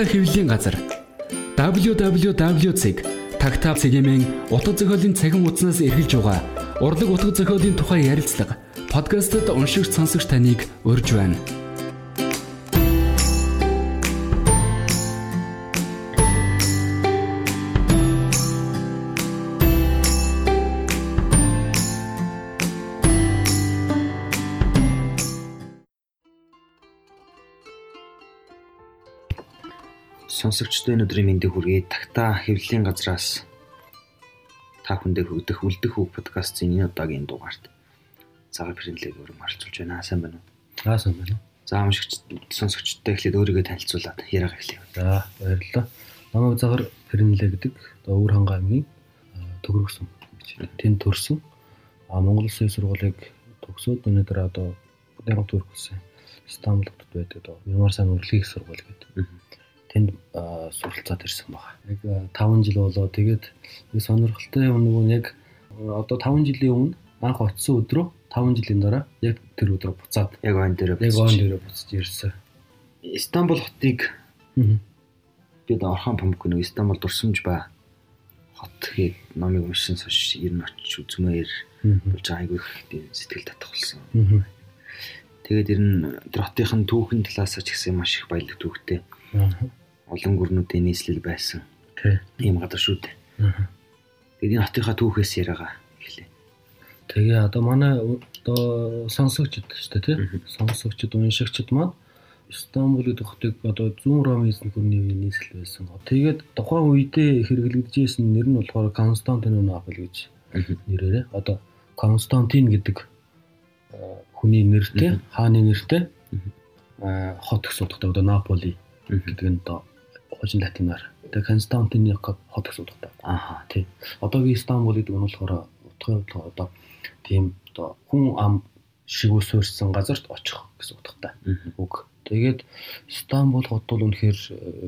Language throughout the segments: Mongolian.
Тагтаа хэвлэлийн газар www.tagtaa.cgmn утга зохиолын цахим хуудаснаас эргэлж байгаа урлаг утга зохиолын тухай ярилцлага подкастт уншигч сонсогч таныг урьж байна. Сонсогчдоо өнөөдрийн мэндийг хүргэе. Тагтаа хэвлэлийн газраас та бүхэндээ хүргэх үлдэх үг подкастын энэ удаагийн дугаарт цагаан брэндlэг өрөм оролцуулж байна. Сайн байна уу? Аа сайн байна. За амшигч сонсогчдод эхлээд өөрийгөө танилцуулаад яриага эхлэв. За баярлалаа. Намайг цагаан брэндlэг гэдэг өвөр ханга аймгийн төгрөгсөн. Тэнд төрсөн. А Монгол Улсын сургуулийг төгсөөд өнөөдөр одоо Дэрэг төрүүлсэн. Стамбулд байдаг одоо Ямар сайн урлагийн сургууль гэдэг тэнд суралцаад ирсэн байна. Яг 5 жил болоо. Тэгээд нэг сонирхолтой юм нөгөө яг одоо 5 жилийн өмнө анх очисон өдрөө 5 жилийн дараа яг тэр өдрөө буцаад яг он дээр яг он дээр буцаж ирсэн. Стамбул хотыг бид Орхон Памук нэг Стамбул дурсамж ба хот гээд номыг уншсан сош ер нь очиж үзмээр болж айгүй их сэтгэл татах болсон. Тэгээд ер нь тэр хотын түүхэн талаас ч гэсэн маш их баялаг түүхтэй олон гүрнүүдийн нийслэл байсан. Тийм газар шүү дээ. Тэгээд энэ хотынхаа түүхээс яриагаа эхлэе. Тэгээ одоо манай одоо сонсогчд шүү дээ тий. Сонсогчд уншигчд маань Стамбул гэдэг хотыг одоо зүүн Ромын эзэн гүрний үеийн нийслэл байсан. Тэгээд тухайн үедээ хэрэглэгдэжсэн нэр нь болохоор Константинополь гэж нэрээрээ одоо Константин гэдэг хүний нэртэй хааны нэртэй хот гэсэн утгатай одоо Наполи гэдэг нь одоо хожин латинаар. Тэгээ Константины хот гэсэн утгатай. Ааха тий. Одоогийн Стамбул гэдэг нь болохоор утгын хувьд одоо тийм одоо хүн ам шиг үсвэрсэн газарт очих гэсэн утгатай. Үг. Тэгээд Стамбул хот бол үнэхээр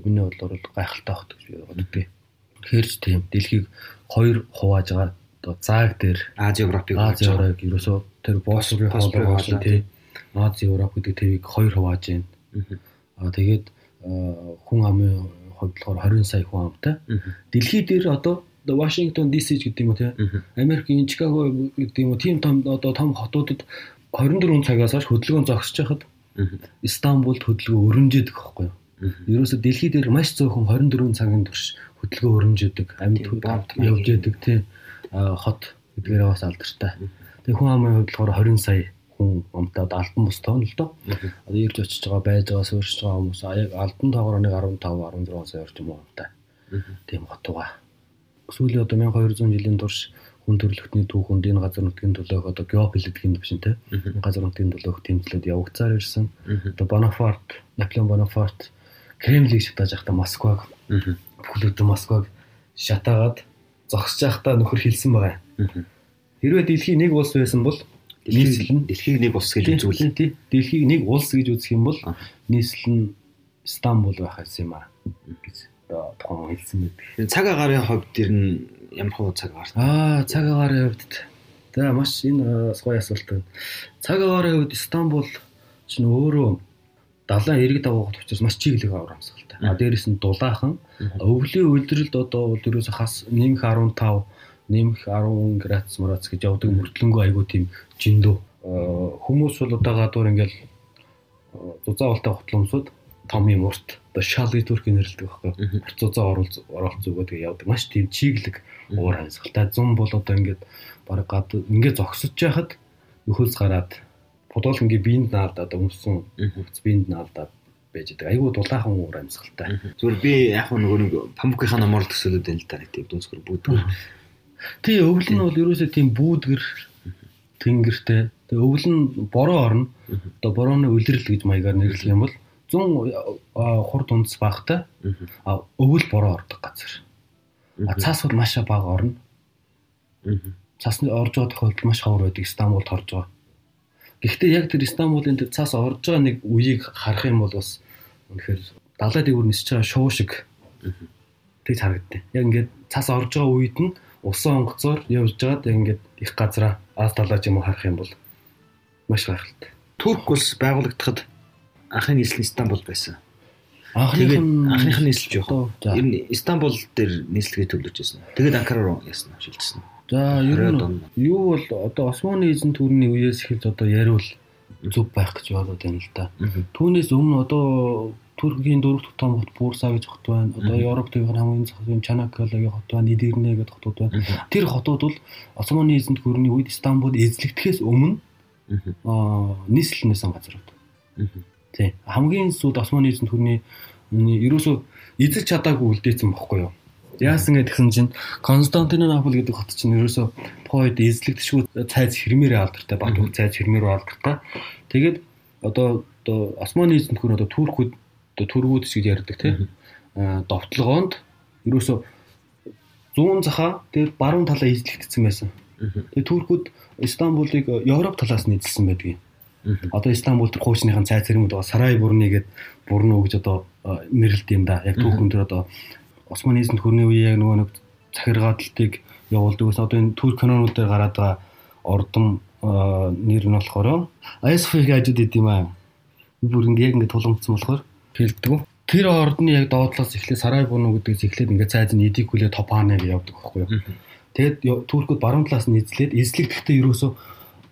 миний бодлоор гайхалтай хот гэж боддог. Тэгэхээр ч тийм дэлхийг хоёр хувааж байгаа одоо зааг дээр Ази Европыг Ази Европ ерөөсөө тэр Босфорын хоолой болсон тий. Ази Европ гэдэг тэрийг хоёр хувааж байна. Аа тэгээд хүн амын хувьд болохоор 20 сая хүн амтай. Дэлхий дээр одоо Вашингтон DC гэдэг юм уу те? Америкийн Чикаго гэдэг юм уу? Тийм том одоо том хотуудад 24 цагаас хойш хөдөлгөөн зогсож байхад Стамбулд хөдөлгөөн өрнжээдэг байхгүй юу? Ерөөсө дэлхий дээр маш цөөхөн 24 цагийн турш хөдөлгөөн өрнжээдэг, амьд явж яадаг тий хот гэдгээр бас алдартай. Тэгээ хүн амын хувьд болохоор 20 сая хүн амтаа альбан бус тоон л доо. Одоо ирж очиж байгаа байж байгаа суурьж байгаа хүмүүс яг альбан тоогоор нэг 15 16 сая орчим хүн амтаа. Тийм байгаа. Сүүлийн одоо 1200 жилийн турш хүн төрөлхтний түүхэнд энэ газар нутгийн төлөөх одоо геополитикийн төвшинтэй энэ газар нутгийн төлөөх тэмцлүүд явагцаар ирсэн. Одоо Бонафорт, Наполеон Бонафорт Кремлийг шатааж байхдаа Москваг бүхлөдөө Москваг шатаагаад зогсож байхдаа нөхөр хэлсэн байгаа. Хэрвээ дэлхийн нэг улс байсан бол нийслэл нь дэлхийг нэг улс гэж үзүүлэн тий. Дэлхийг нэг улс гэж үзэх юм бол нийслэл нь Стамбул байх юм аа гэж одоо тухайн хэлсэн мэт. Цаг агарын хувьд дэр нь ямар хөө цаг агаар? Аа, цаг агарын хувьд за маш энэ гоё асуулт байна. Цаг агарын хувьд Стамбул чинь өөрөө далайн эрэг даваагт учраас маш чиглэг авар амсгалтай. А дээрэс нь дулаахан өвлийн үйлдвэрлэлд одоо бол ерөөсө хас нэмэх 15 нэмэх 10 градус мороц гэж явдаг мөртлөнгөө айгуу тийм жиндөө хүмүүс бол одоо гадуур ингээл зузаан болтой хотломсууд том юм урт одоо шалгы төрхийг нэрлэдэг байхгүй. Зузаан оруулж оролцоо өгөө тэгээ явдаг. Маш тийм чиглэг уур амьсгалтай. Зум бол одоо ингээд баг гад ингээд зогсож байхад нөхөлс гараад подол ингээ биенд наалдаад өмсөн хөвц биенд наалдаад байж байгаа. Айгуу дулаахан уур амьсгалтай. Зүгээр би яг нөгөө нэг памукийнхаа номоор төсөөлөд байна л да. Тийм дүнсгэр бүүдгэр Тий өвөл нь бол ерөөсөө тийм бүүдгэр тэнгэртэй. Тэгээ өвөл нь бороо орно. Одоо борооны үлрэл гэж маягаар нэрлэх юм бол 100 хурд унц багтай. А өвөл бороо ордог газар. А цаас бол маш бага орно. Цаасны орж байгаа тохиолдол маш ховор байдаг Стамбулд орж байгаа. Гэхдээ яг тэр Стамбулын тэр цаас орж байгаа нэг үеийг харах юм бол бас үнэхээр далай дээгүүр нисэж байгаа шуу шиг тэг харагдтыг. Яг ингээд цаас орж байгаа үед нь усан онгоцоор явж байгаад ингээд их газараа аас талаач юм харах юм бол маш гайхалтай. Турк улс байгуулагдахад анхны нийслэл Стамбул байсан. Нь анхных нь нийслэж явах. Ер нь Истанбул дээр нийслэгээ төлөвлөж байсан. Тэгээд Анкара руу ясна шилжсэн. За ер нь юу бол одоо Османы эзэн төрний үеэс эхэлж одоо яриул зүг байх гэж бодоод байна л да. Түүнээс өмнө одоо Туркийн дөрөв дэх том хот Бурса гэж хот байна. Одоо Европ төвийн хамгийн зах зээл Чанаккалагийн хот байна, Эдирнэ гэдэг хотууд байна. Тэр хотууд бол Османы эзэнт гүрний үед Стамбул эзлэгдэхээс өмнө аа нийслэлнээс газрууд. Тий. Хамгийн сүүлд Османы эзэнт гүрний ерөөсөө эзэж чадаагүй үлдээсэн бохгүй юу? Яасан гэсэн чинь Константинополь гэдэг хот чинь ерөөсөө тухайн үед эзлэгдэшгүй цайз хэрмээрээ алдартай бат бүх цайз хэрмээр алдартай. Тэгээд одоо одоо Османы эзэнт гүр одоо Туркууд одоо төргүүд шиг ярьдаг тийм довтлогоонд ерөөсө зүүн захаа тэр баруун талаа эзлэгдсэн байсан. Тэгээ туркууд Истанбулыг Европ талаас нь эзэлсэн байдгийг. Одоо Истанбул тэр хуучныхын цай цэрмүүд байгаа Сарай бүрний гээд бүрнөө гэж одоо нэрлэлт юм да. Яг түүхэн тэр одоо Османы эзэнт хөрний үеийн яг нөгөө нэг захиргааталтыг явуулдаг ус одоо энэ турк кинонууд дээр гараад байгаа ордон нэр нь болохоор Айсфиг ажид идэм аа. Бүр ингэ яг ингэ тулгамдсан болохоор хэлдэг. Тэр ордны яг доотлоос эхлээ Сарай буну гэдэгс эхлээд ингээд цайз нь эдик хүлээ топаныг явдаг байхгүй юу. Тэгээд туркууд баруун талаас нь эзлээд эзлэгдэхдээ ерөөсөө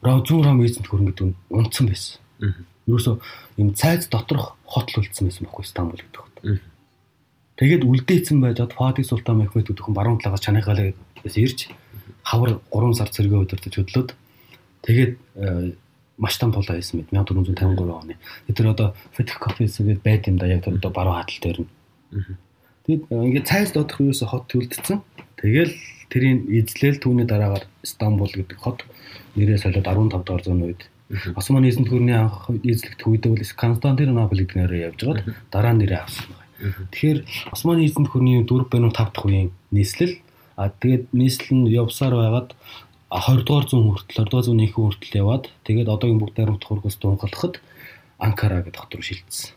зүүн ром эзэнт хөрөн гэдэг нь унтсан байсан. Ерөөсөө юм цайз доторх хотл үлдсэн байсан байхгүй Стамбул гэдэг хот. Тэгээд үлдээсэн байжгаад Фатих Султан Мехмед хүн баруун талаас чанайхалаа гэсэн ирж хавар 3 сар цэргээ өдөртөж хөдлөөд тэгээд э, маш том тулаа байсан мэд 1453 оны. Тэр одоо Fetch Coffee гэдэг байд юм да. Яг тэр одоо баруун хатал дээр нь. Тэгэд ингээд цайз доодох юусе хот төлдсөн. Тэгэл тэрийг эзлээл түүний дараагаар Стамбул гэдэг хот нэрээ солиод 15 дугаар зууны үед. Османы эзэнт гүрний анх эзлэгдэх үедээ бол Константинополь гэдэг нэрээр явж байгаад дараа нь нэрээ авсан байна. Тэгэхээр Османы эзэнт гүрний 4 байнуу 5 дахь үеийн нийслэл. А тэгээд нийслэл нь явсаар байгаад 20 дугаар зуун хүртэл 20 дугаар зууны их хүртэл яваад тэгээд одоогийн бүгд найрамдах хургаас тунгалахад Анкара гэдэг хот руу шилжсэн.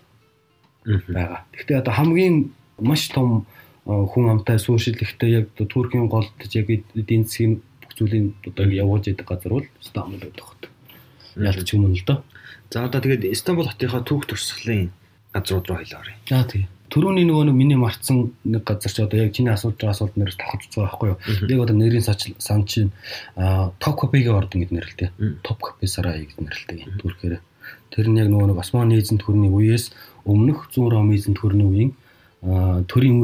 байгаа. Гэхдээ одоо хамгийн маш том хүн амтай сууршилэхтэй яг Туркийн голдж яг эдийн засгийн бүх зүйлийг одоо явуулж идэг газар бол Стамбул гэдэг хот. Ялч юм л доо. За одоо тэгээд Стамбул хотынхаа түүх төрсгөлийн газрууд руу оръё. За тийм. Төрөний нөгөө нэг миний марцсан нэг газар ч одоо яг чиний асууж байгаа асуулт нэрс тавхаж байгаа байхгүй юу. Яг одоо нэрийн сан чинь топ копигийн ордон гэдэг нэрэлтэй. Топ копи сарай гэдэг нэрэлтэй түрхээр. Тэр нь яг нөгөө нэг Османы эзэнт хөрний үеэс өмнөх зүүн Ром эзэнт хөрний үеийн төрийн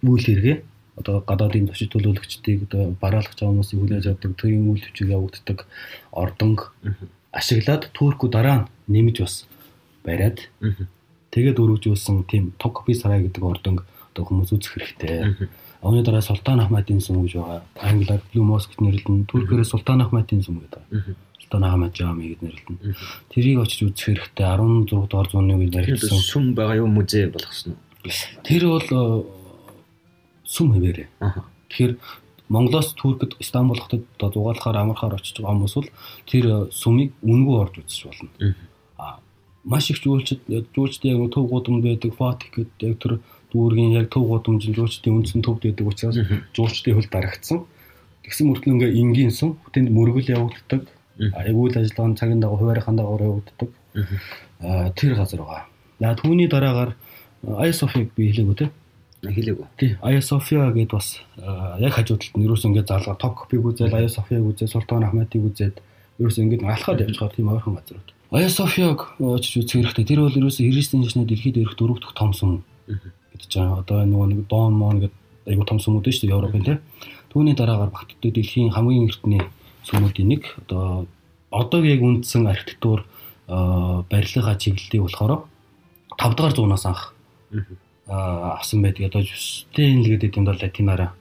үйл хэрэгэ одоо гадаадын зочид төлөөлөгчдийг одоо бараалгах хүмүүсийг хүлээж авдаг төрийн үйл хүчийг явагддаг ордонг ашиглаад туркууд дараа нь нэмж бас бариад Тэгээд өргөжүүлсэн тийм Токопи сарай гэдэг ордонг одоо хүмүүс үзэх хэрэгтэй. Оны дараа Султан Ахмадын сүм гэж байгаа. Англиар Blue Mosque гэж нэрлэдэг. Туркээр Султан Ахмадын сүм гэдэг. Султан Ахмад Жами гэж нэрлэдэг. Тэрийг очиж үзэх хэрэгтэй. 16 дугаар зууны үед баригдсан сүм байгаа юу музей болгосон уу? Тэр бол э, сүм хэвээрээ. Тэгэхээр Монголоос Туркэд Стамбул хотод зугаалахаар амархаар очиж байгаа хүмүүс бол тэр э, сүмийг үнгүй орж үзэж болно маш их жуулчд жуулчдын яг төв гудамд байдаг фотик гэдэг яг тэр дүүргийн яг төв гудамжин жуулчдын үндсэн төвд байдаг учраас жуулчдын хөл дарагдсан. Тэгсэн мөртлөө ингээ энгийн сум тэнд мөргөл явагддаг. Аюул ажиллагааны цагийн дагуу хуваарийн дагуу явагддаг. Тэр газар байгаа. За түүний дараагаар Ая Софиг би хэлээгүй те. Хэлээгүй. Тий, Ая София гэдээ бас яг хажуу талд нь юусэн ингээ залгаа топ копиг үзэл Ая Софиг үзэл Султан Ахмадыг үзээд юусэн ингээ алхаад явж байгаа тийм ойрхон газар үү. Ая Софиаг очиж үзэх хэрэгтэй. Тэр бол ерөөсөө христийн шашны дэлхийд ирэх дөрөв дэх том сүм гэж байгаа. Одоо нөгөө нэг Дон Мон гэдэг айгу том сүмүүд шүү дээ Европын тийм. Түүний дараагаар Багтдаг дэлхийн хамгийн эртний сүмүүдийн нэг. Одоо одоо яг үндсэн архитектур барилгын чиглэлийг болохоор 5 дахь зуунаас анх авсан байдаг. Одоо Justinian гэдэг юм бол латинаараа.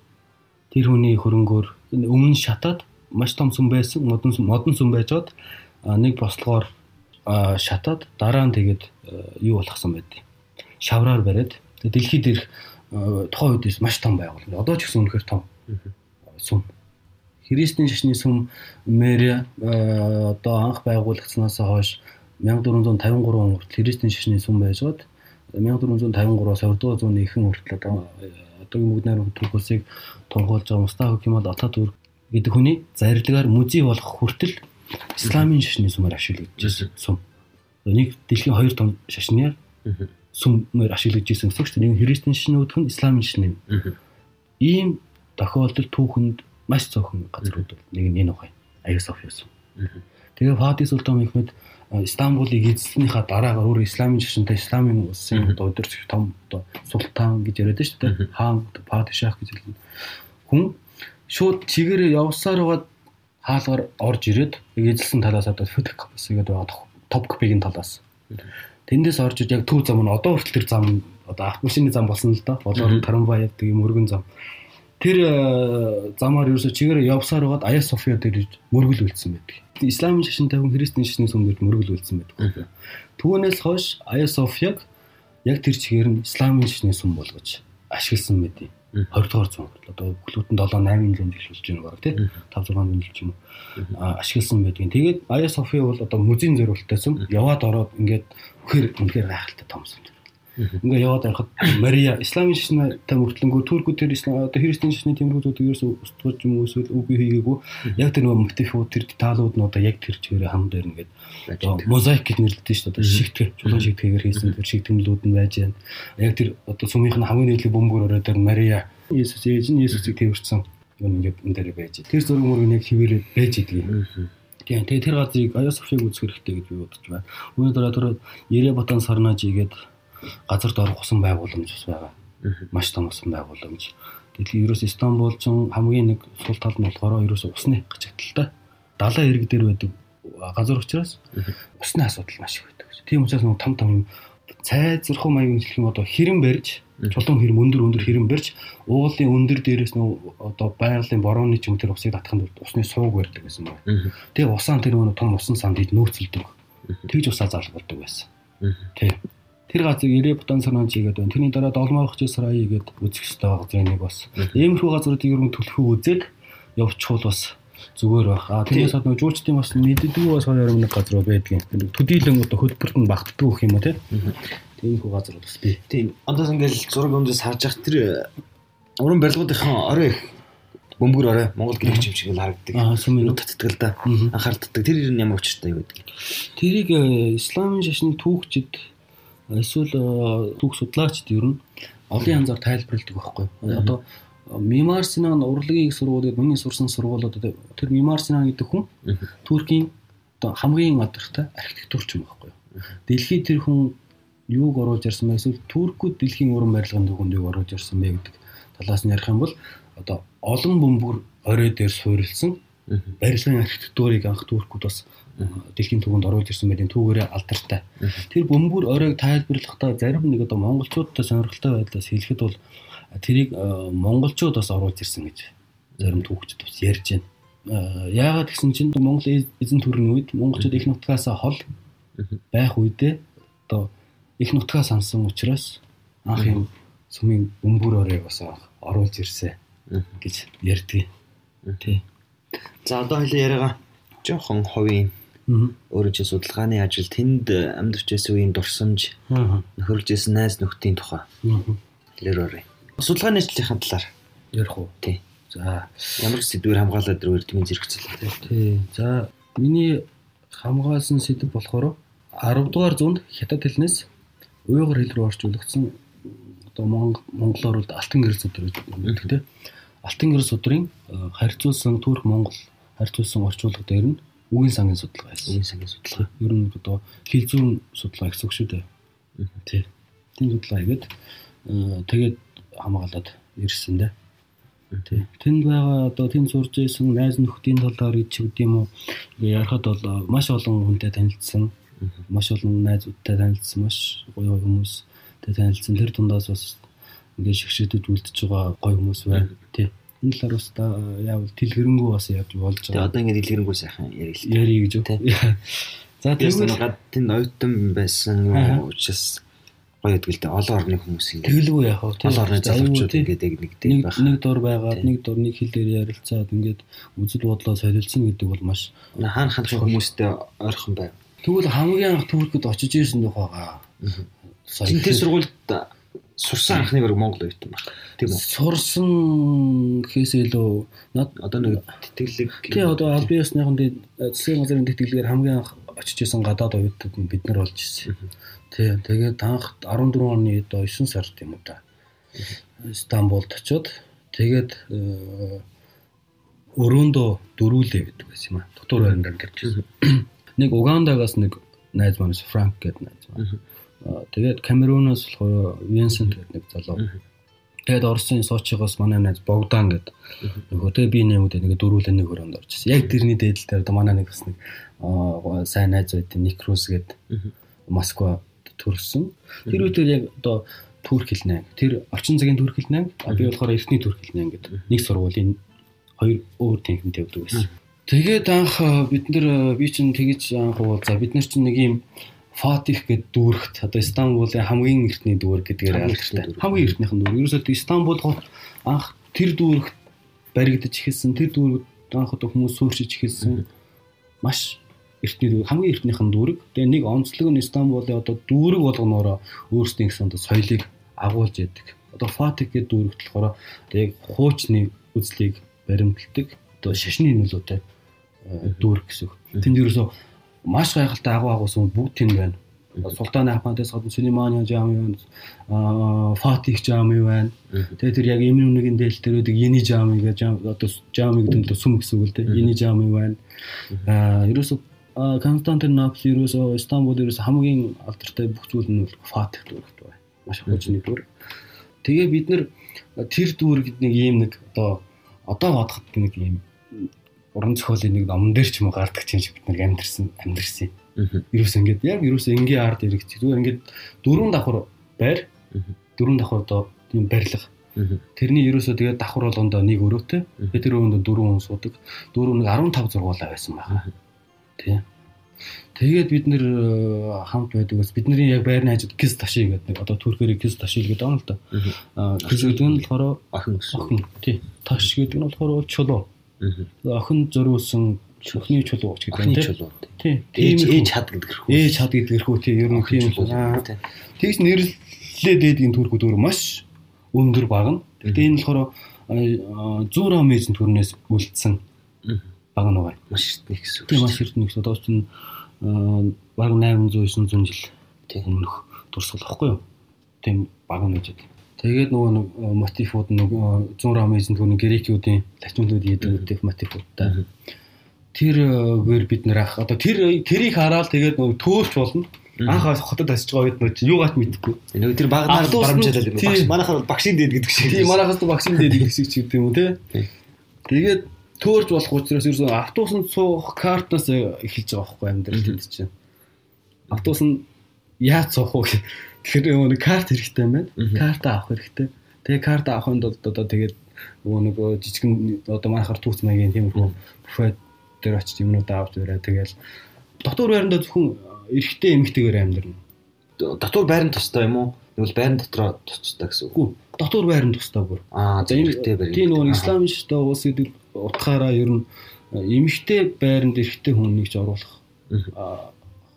Тэр хүний хөрөнгөөр өмнө шатаад маш том сүм байсан, модон сүм, модон сүм байжгаад нэг бослогоор шатаад дараа нь тэгээд юу болгосон байдгийг шавраар бариад дэлхийд ирэх тухайн үедээс маш том байгуул. Одоо ч гэсэн үнэхээр том сүм. Христийн шашны сүм мэр одоо анх байгуулагдсанаас хойш 1453 он хүртэл христийн шашны сүм байжгаад 1453-аас 20 дугаар зууны ихэнх хүртэл одоо одоогийн бүгд найрамд турк улсыг тунхаглаж байгаа Мустафа Кемал Ататүрк гэдэг хүний зарилгаар музей болох хүртэл Исламын шашны сүмээр ашиглагдаж сүм. Нэг дэлхийн хоёр том шашнаар сүмээр ашиглаж ирсэн гэсэн дээ. Нэг христэн шин үүдх нь исламын юм. Ийм тохиолдол түүхэнд маш цөөхөн газрууд нэг нь энэ ухаан. Аяа София сум. Тэгээ Фатih Султан Мехмед Стамбулыг эзлснийхаа дараагаар өөр исламын шашинтай исламын улсын удирдах том султан гэж яриад шүү дээ. Хаан падишах гэж хэлнэ. Хүн шууд чигээрээ явсаар байгаад хаалгаар орж ирээд эзэлсэн талаас одоо капас гэдэг байгаа топ копигийн талаас. Тэндээс орж иж яг төв зам нь одоо хүртэл тэр зам одоо автобусны зам болсон л да. Болоор трамвай гэдэг юм өргөн зам. Тэр э, замаар ерөөсө чигээр явсаар байгаад Ая София дээр мөргөл үлдсэн байдаг. Исламын шашинтай хүн христийн шашны сүмдэр мөргөл үлдсэн байдаг. Түүнээс хойш Ая Софияг яг тэр чигээр нь исламын шашны сүм болгож ашигласан мэдээ. 20 дугаар зуун одоо бүхлүүдэн 7 8 жил жилүүлж байна баг тий 5 6 жил ч юм уу. Ашигласан байдгийн. Тэгээд Ая Софи бол одоо музейн зориултайсан яваад ороод ингээд үхээр үнэхээр гайхалтай томсон. Ингээ яваад байхад Мария исламын шашнаа мөртлөнгөө туркууд тэр одоо христийн шашны тэмрүүдүүд ерөөсөө устгаж юм уу эсвэл үгүй хийгээгүй яг тэр нөгөө мотивууд тэр деталууд нь одоо яг тэр чигээр хам дээр ингээд мозаик гэж нэрлэдэг шүү дээ. Шигтгэх, чулуун шигтгэхээр хийсэн тэр шигтэмлүүд нь байж байна. Яг тэр одоо сумынх нь хамгийн нийтлэг бөмбөр ороод тэр Мария Иесус ээж нь Иесусыг тэмэрсэн юм ингээд энэ дээр байж. Тэр зураг мөрөг яг хിവэрээ байж идэг. Тийм. Тэгээ тэр газрыг Ая Софиг үзэх хэрэгтэй гэж би бодож байна. Үүний дараа тэр Еребатан Сарнажигээд газарт орох усан байгууламж бас байгаа. Маш том усан байгууламж. Тэгэхээр ерөөс Стамбул ч хамгийн нэг сул тал нь болохоор ерөөс усны гачигдaltaй. Далайн ирэг дээр байдаг газар учраас усны асуудал маш их байдаг. Тийм учраас нэг том том цай зурхуу маягийн хэлэх юм одоо хэрэм барьж чулуун хэрэм өндөр өндөр хэрэм барьж уулын өндөр дээрээс нөө одоо байгалийн борооны ч юм тэр усыг татханд усны сууг барьдаг гэсэн байна. Тэгээ усаан тэр нөгөө том усан санд нөөцлөдөг. Тэгж усаа залгуулдаг байсан. Тийм. Тэр газрыг Ирэ Бутан санаач игээд байна. Тэрний дараа Долмоорх сарай игээд үзэх ёстой газрын нэг бас. Иймэрхүү газруудыг ер нь төлхөө үзээд явчихвал бас зүгээр байх. А тэрнээс хад нөгөө жуулчдын бас мэддэггүй бас хоёр нэг газар байдгийн. Төдийлөн одоо хөдөлбөрт нь багтдаг юм уу те. Тиймэрхүү газар бас бий. Тийм. Одоо ингээл зураг өмдөс харж ах тэр уран барилгуудынхан орой бөмбөр орой Монгол гэрч юм шиг л харагддаг. Аа сүмийн татдаг л да. Анхаарддаг. Тэр ер нь ямар учиртай юу гэдэг. Тэрийг э, исламын шашны түүхчид эсвэл э, түүх судлаачд ер нь олон янзаар тайлбарладаг байхгүй. Одоо Мимар Синан урлагийн сургууль гэдэг миний сурсан сургуулиуд тэр Мимар Синан гэдэг хүн Туркийн одоо хамгийн адартай архитектурч юм байхгүй. Дэлхийд тэр хүн юуг оруулж ирсэн бэ? Эсвэл туркууд дэлхийн уран барилгын төвөнд юуг оруулж ирсэн бэ гэдэг талаас нь ярих юм бол одоо олон бөмбөр орой дээр суурилсан барилгын архитектурыг анх туркууд бас дэлхийн түвэнд оруулж ирсэн байдیں۔ Түүгээрээ алдартай. Тэр бөмбөр оройг тайлбарлахдаа зарим нэг одоо монголчуудтай сонирхолтой байдлаас хэлэхэд бол тэрийг монголчууд бас оруулж ирсэн гэж зарим түүхчид бас ярьж байна. Яагаад гэсэн чинь Монгол эзэн төрийн үед монголчууд их нутгаас хол байх үедээ одоо их нутгаа сансан учраас анх юм сүмийн бөмбөр оройг бас оруулж ирсэн гэж ярьдгийг. Тий. За одоо хоёлаа яриагаа жоохон ховын өөрөө чи судалгааны ажил тэнд амьдарч байсан үеийн дурсамж нөхөрлж байсан найз нөхдийн тухай хэлээрэй. Судалгааны ажлынхаа талаар ярих уу? Тий. За ямар сэдвээр хамгаалаад дөрөөр тэмээ зэрэгцэл. Тий. За миний хамгаалсан сэдв болохоор 10 дугаар зуунд хятад хэлнээс уйгур хэл рүү орчуулагдсан одоо монголоор бол алтан гэр судар гэдэг тий. Алтан гэр судрын харьцуулсан Турк Монгол харьцуулсан орчуулга дээр нь үгийн сангийн судалгаа байсан. Үгийн сангийн судалгаа. Ер нь одоо хил зүүн судалгаа гэсэн үг шүү дээ. Тий. Тийм судалгаа хийгээд тэгээд хамгаалаад ирсэн дээ. Тий. Тэнд байгаа одоо тэнд сурж исэн найз нөхдийн талаар гэж үгд юм уу? Ярахад бол маш олон хүнтэй танилцсан. Маш олон найзуудтай танилцсан, маш гоё хүмүүстэй танилцсан. Тэр дундаас бас ингээд шигшээдэд үлдчихэж байгаа гоё хүмүүс байна. Тий энэ талаар бас яавал дэлгэрэнгүй бас яаж болж байгаа. Тэгээ одоо ингэ дэлгэрэнгүй сайхан ярил л. Ярий гэж үү. За тэгвэл гадны нойтон байсан учраас гоё дээ олон орны хүмүүс ингэ. Тэгэлгүй яах вэ? Олон орны залуучууд ингээд нэг дээр байх. Нэг дор байгаад нэг хил дээр ярилцаад ингээд үзэл бодлоо солилцсон гэдэг бол маш хаана хандах хүмүүстэй ойрхон байв. Тэгвэл хамгийн анх Туркид очиж ирсэн дөх байгаа. Тэнтэй сургуульд сурсан анхны баг Монгол оюутан баг. Тийм үү? Сурсан гэхээс илүү над одоо нэг тэтгэлэг тий одоо аль биесныхан засгийн газрын тэтгэлгээр хамгийн анх очиж исэн гадаад оюутнууд нь бид нар болж ирсэн. Тий. Тэгээд анх 14 оны одоо 9 сард юм уу та. Стамбулд очиод тэгээд э, өрөөндөө дөрүүлээ гэдэг байсан юм аа. Дотор байранд байсан. Нэг Угандагаас нэг найз манаас Франк гэдэг найз маань. Тэгээд Камеруноос болохоор Винсент гэдэг нэг залуу. Тэгээд Оросын Сочигоос манай найз Богдан гэдэг нөгөө тэгээ би нэмээд нэг дөрүүлээ нэг өрөөнд орж ирсэн. Яг тэрний дээдэл дээр одоо манай нэг бас нэг сайн найз байт Никрус гэдэг Москва төрсөн. Тэр үедээ яг одоо Турк хэлнэ. Тэр орчин цагийн турк хэлнэ. А би болохоор эртний турк хэлнэ гэдэг. Нэг сургуулийн хоёр өөр тэнхимтэй өгдөг байсан. Тэгээд анх бид нар би чинь тэгэж анх уу за бид нар чинь нэг юм Фатих гэдэг дүүрэгт одоо Стамбулын хамгийн эртний дүүрэг гэдгээр алдартай. Хамгийн эртнийхэн дүүрэг. Ерөөсөө Стамбул анх тэр дүүрэгт баригдаж эхэлсэн. Тэр дүүрэгт анх одоо хүмүүс сууршиж эхэлсэн. Маш эртний дүүрэг хамгийн эртнийхэн дүүрэг. Тэгээ нэг онцлог нь Стамбулын одоо дүүрэг болгоноороо өөрсдийн гэсэн одоо соёлыг агуулж яадаг. Одоо Фатих гэдэг дүүрэгт болохоор яг хуучны үзлийг баримталдаг. Одоо шашны нөлөөтэй дүүрэг гэсэн. Тэнд ерөөсөө маш гайхалтай агуу агуусан бүгд тэнд байна. Султан Ахмадаас гадна Сулейманы жами байна. Аа Фатих жами байна. Тэгээ тэр яг эмийн үнэгийн дээл дээр үүдэг Йени жами гэж одоо жами гэдэг нь сүм гэсэн үг л дээ. Йени жами байна. Аа ерөөсөө Константинопол ерөөсөө Стамбул ерөөсөө хамгийн алдартай бүх зүйл нь Фатих дүүрэгт байна. Маш хуучны дүүрэг. Тэгээ бид нэр тэр дүүрэгт нэг ийм нэг одоо одоо бодоход нэг ийм уран зохиолын нэг номон дээр ч юм уу гардаг шиг бид нэг амьдэрсэн амьдэрсэн. Ерөөс ингээд яг ерөөс энгийн ард ирэх зүгээр ингээд дөрвөн давхар байр дөрвөн давхар одоо тийм барилга Тэрний ерөөсөө тэгээд давхар болгондоо нэг өрөөтэй. Тэр өрөөнд дөрвөн хүн суудаг. Дөрөв нэг 15 зургуулаа байсан байна. Тий. Тэгээд бид нэр э, хамт байдаг бас бидний яг байрны хажууд кис таши гэдэг нэг одоо түрхээр кис таши гэдэг юм л да. Аа кис гэдэг нь болохоор охин гэсэн. Охин. Тий. Таш гэдэг нь болохоор чулуу. Охин зөрүүлсэн өхний чулууч гэдэг нь тийм. Тийм. Ээж чад гэдэг хэрхүү. Ээж чад гэдэг хэрхүү тийм ер нь тийм л байна. Тэгс нэрлэлээ дээдгийн төрхүүд өөр маш өндөр баг нь. Тэгтээ энэ болохоор зүүрэн мизэн төрнөөс үлдсэн баг нь байгаа. Маш их гэсэн. Тийм маш их нэг одоо ч баг 800 900 жил тийм өмнөх дурсгал واخгүй юу? Тийм баг нь гэж. Тэгээд нөгөө нэг мотивууд нөгөө зүүн ромын түүний грекүүдийн латинууд яддаг мотивуудтай. Тэргээр бид нэр ах одоо тэр тэрийг хараад тэгээд нөгөө төөлч болно. Анх хотод асиж байгаа үед нөө юугаач мэдэхгүй. Нөгөө тэр багнаар барамжаалаад юм. Багш манайхаар багшийн дээд гэдэг шиг. Тийм манайхаас багшийн дээд гэдэг шиг ч гэдэг юм те. Тэгээд төөрж болох учраас ерөөсөн автобусанд суух картаас эхэлж байгаа байхгүй амьдрал гэдэг чинь. Автобус нь яаж суух вэ? Тэгэхээр нэг карт хэрэгтэй юм байна. Карт авах хэрэгтэй. Тэгээ карт авахын тулд одоо тэгээд нөгөө нэг жижигэн одоо манайхаар түүц маягийн тийм их буфет дээр очиж юмнууд авч өрөө тэгээл дотор байранда зөвхөн эрэгтэй эмэгтэйгээр амьдрна. Дотор байранд тустай юм уу? Тэгвэл байран дотроо тустай гэсэн үг. Дотор байранд тустай бүр. Аа, за эмэгтэй байранд. Тийм нөгөө ислам шиштэй уус гэдэг утгаараа ер нь эмэгтэй байранд эрэгтэй хүн нэгж оруулах.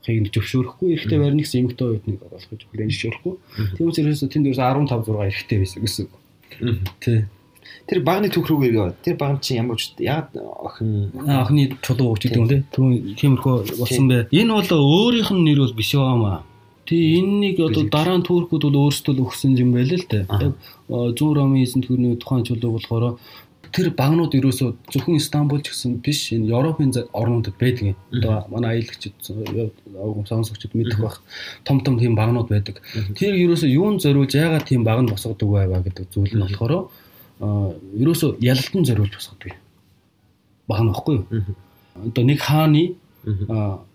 Хийг зөвшөөрөхгүй эрэгтэй байрныг эмэгтэй оюутныг оруулах гэж хүлээн зөвшөөрөхгүй. Тийм учраас тэнд ерөөс 15 6 эрэгтэй байсан гэсэн. Тий. Тэр багны түүх рүү ирээ. Тэр баг чинь ямар ч яг охин охины чулуу өгч гэдэг юм тий. Тиймэрхүү болсон бай. Энэ бол өөрийнх нь нэр бол биш байгаамаа. Тий энэ нэг одоо дараа нь түүхүүд бол өөрсдөө л өгсөн юм байл л дээ. Яг зүүн ромын эзэн түүний тухайн чулуу болохоор тэр багнууд ерөөсөө зөвхөн Стамбул ч гэсэн биш энэ Европын орнуудад байдаг юм. Одоо манай аялагчид сонсогчд мэдэх бах том том тийм багнууд байдаг. Тэр ерөөсөө юунд зориулж яагаад тийм баг нь босгодог байваа гэдэг зүйл нь болохоор ерөөсөө ялалтан зориулж босгодог. Баг нь баггүй юу? Одоо нэг хааны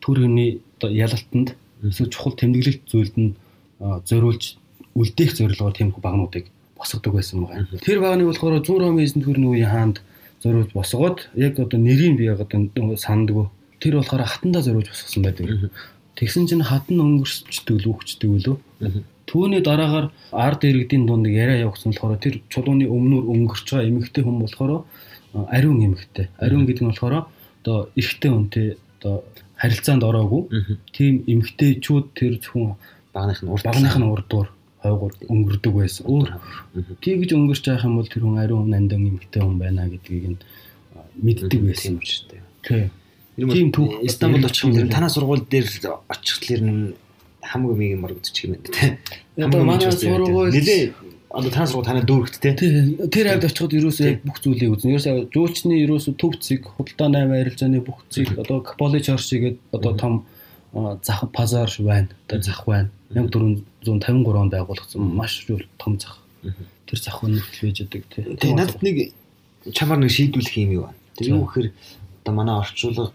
төрөний одоо ялалтанд эсвэл чухал тэмдэглэлт зүйлд нь зориулж үлдээх зорилгоор тийм багнуудыг босгодог байсан байгаа. Тэр багны болохоор 100 ромын эзэн төрний үеийн хаанд зориулж босгоод яг одоо нэрийг би яг одоо санддаг. Тэр болохоор хатандаа зориулж босгосон байдаг. Тэгсэн чинь хатан өнгөрсчдөг л үхчдэг үлээ. Түүний дараагаар ард иргэдийн дунд яриа явуулсан болохоор тэр чулууны өмнөр өнгөрч байгаа эмэгтэй хүн болохоор ариун эмэгтэй. Ариун гэдэг нь болохоор одоо эрэгтэй хүнтэй одоо харилцаанд ороогүй. Тийм эмэгтэйчүүд тэр зөвхөн багных нь урд багных нь урдуур хойгоор өнгөрдөг байсан. Өөр тэгж өнгөрч байгаа юм бол тэр хүн ариун нандин эмэгтэй хүн байна гэдгийг нь мэддэг байсан юм шүү дээ. Тий. Тийм түүх Стамбул очих юм танаа сургууль дээр очихлаар нь хамаг миг юм моргодчих юм байна. Одоо манай сургууль нэлээ одоо танаа сургууль танаа дүүрэгт те. Тэр хавьд очиход ерөөсөө бүх зүйлийг үзнэ. Ерөөсөө жуулчны ерөөсөө төв цэг, худалдаа 8 арилжааны бүх цэг одоо коллеж оршигээд одоо том зах базар байна. Одоо зах байна. 1453 онд байгуулагдсан маш том зах. Тэр зах үнэт байж байгаа те. Тэгээ надад нэг чамаар нэг шийдвүлэх юм юу байна. Тэр юу гэхээр одоо манай орчуулга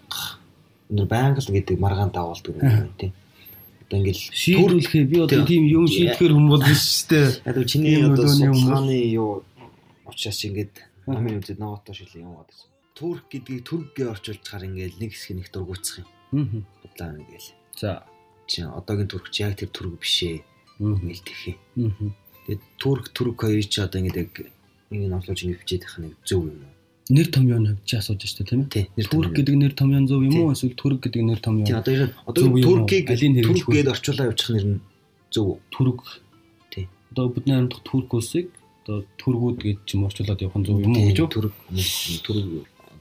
өнөр байнгал гэдэг маргаан дагуулдаг юм байна тийм одоо ингээл шийдвэрлэхээ би одоо тийм юм шийдэхэр хүн бол биш шүү дээ. Л чиний одоо судалгааны юу учраас ингээд намын үзэд ноотоо шилэн юм гадаг. Турк гэдгийг түркгээ орчуулчихаар ингээд нэг хэсэг нэг дургуутсах юм. Аа. Удаан ингээл. За. Чи одоогийн туркч яг тэр түрк бишээ. Ингээл тэхээ. Аа. Тэгээд турк түрк хоёрыг чи одоо ингээд яг нэг номлож ингээд бичээд байх нэг зөв юм уу? нэр томьёоны хувьд чи асууж штэ тийм ээ. Турк гэдэг нэр томьёон зөв юм уу эсвэл түрк гэдэг нэр томьёон? Тийм одоо одоо туркийг турк гэдээ орчуулаа явуучих нэр нь зөв. Түрк. Тийм. Одоо бидний амьдах турк улсыг одоо түргүүд гэж юм орчуулад явах нь зөв юм уу гэж үү? Түрк түрк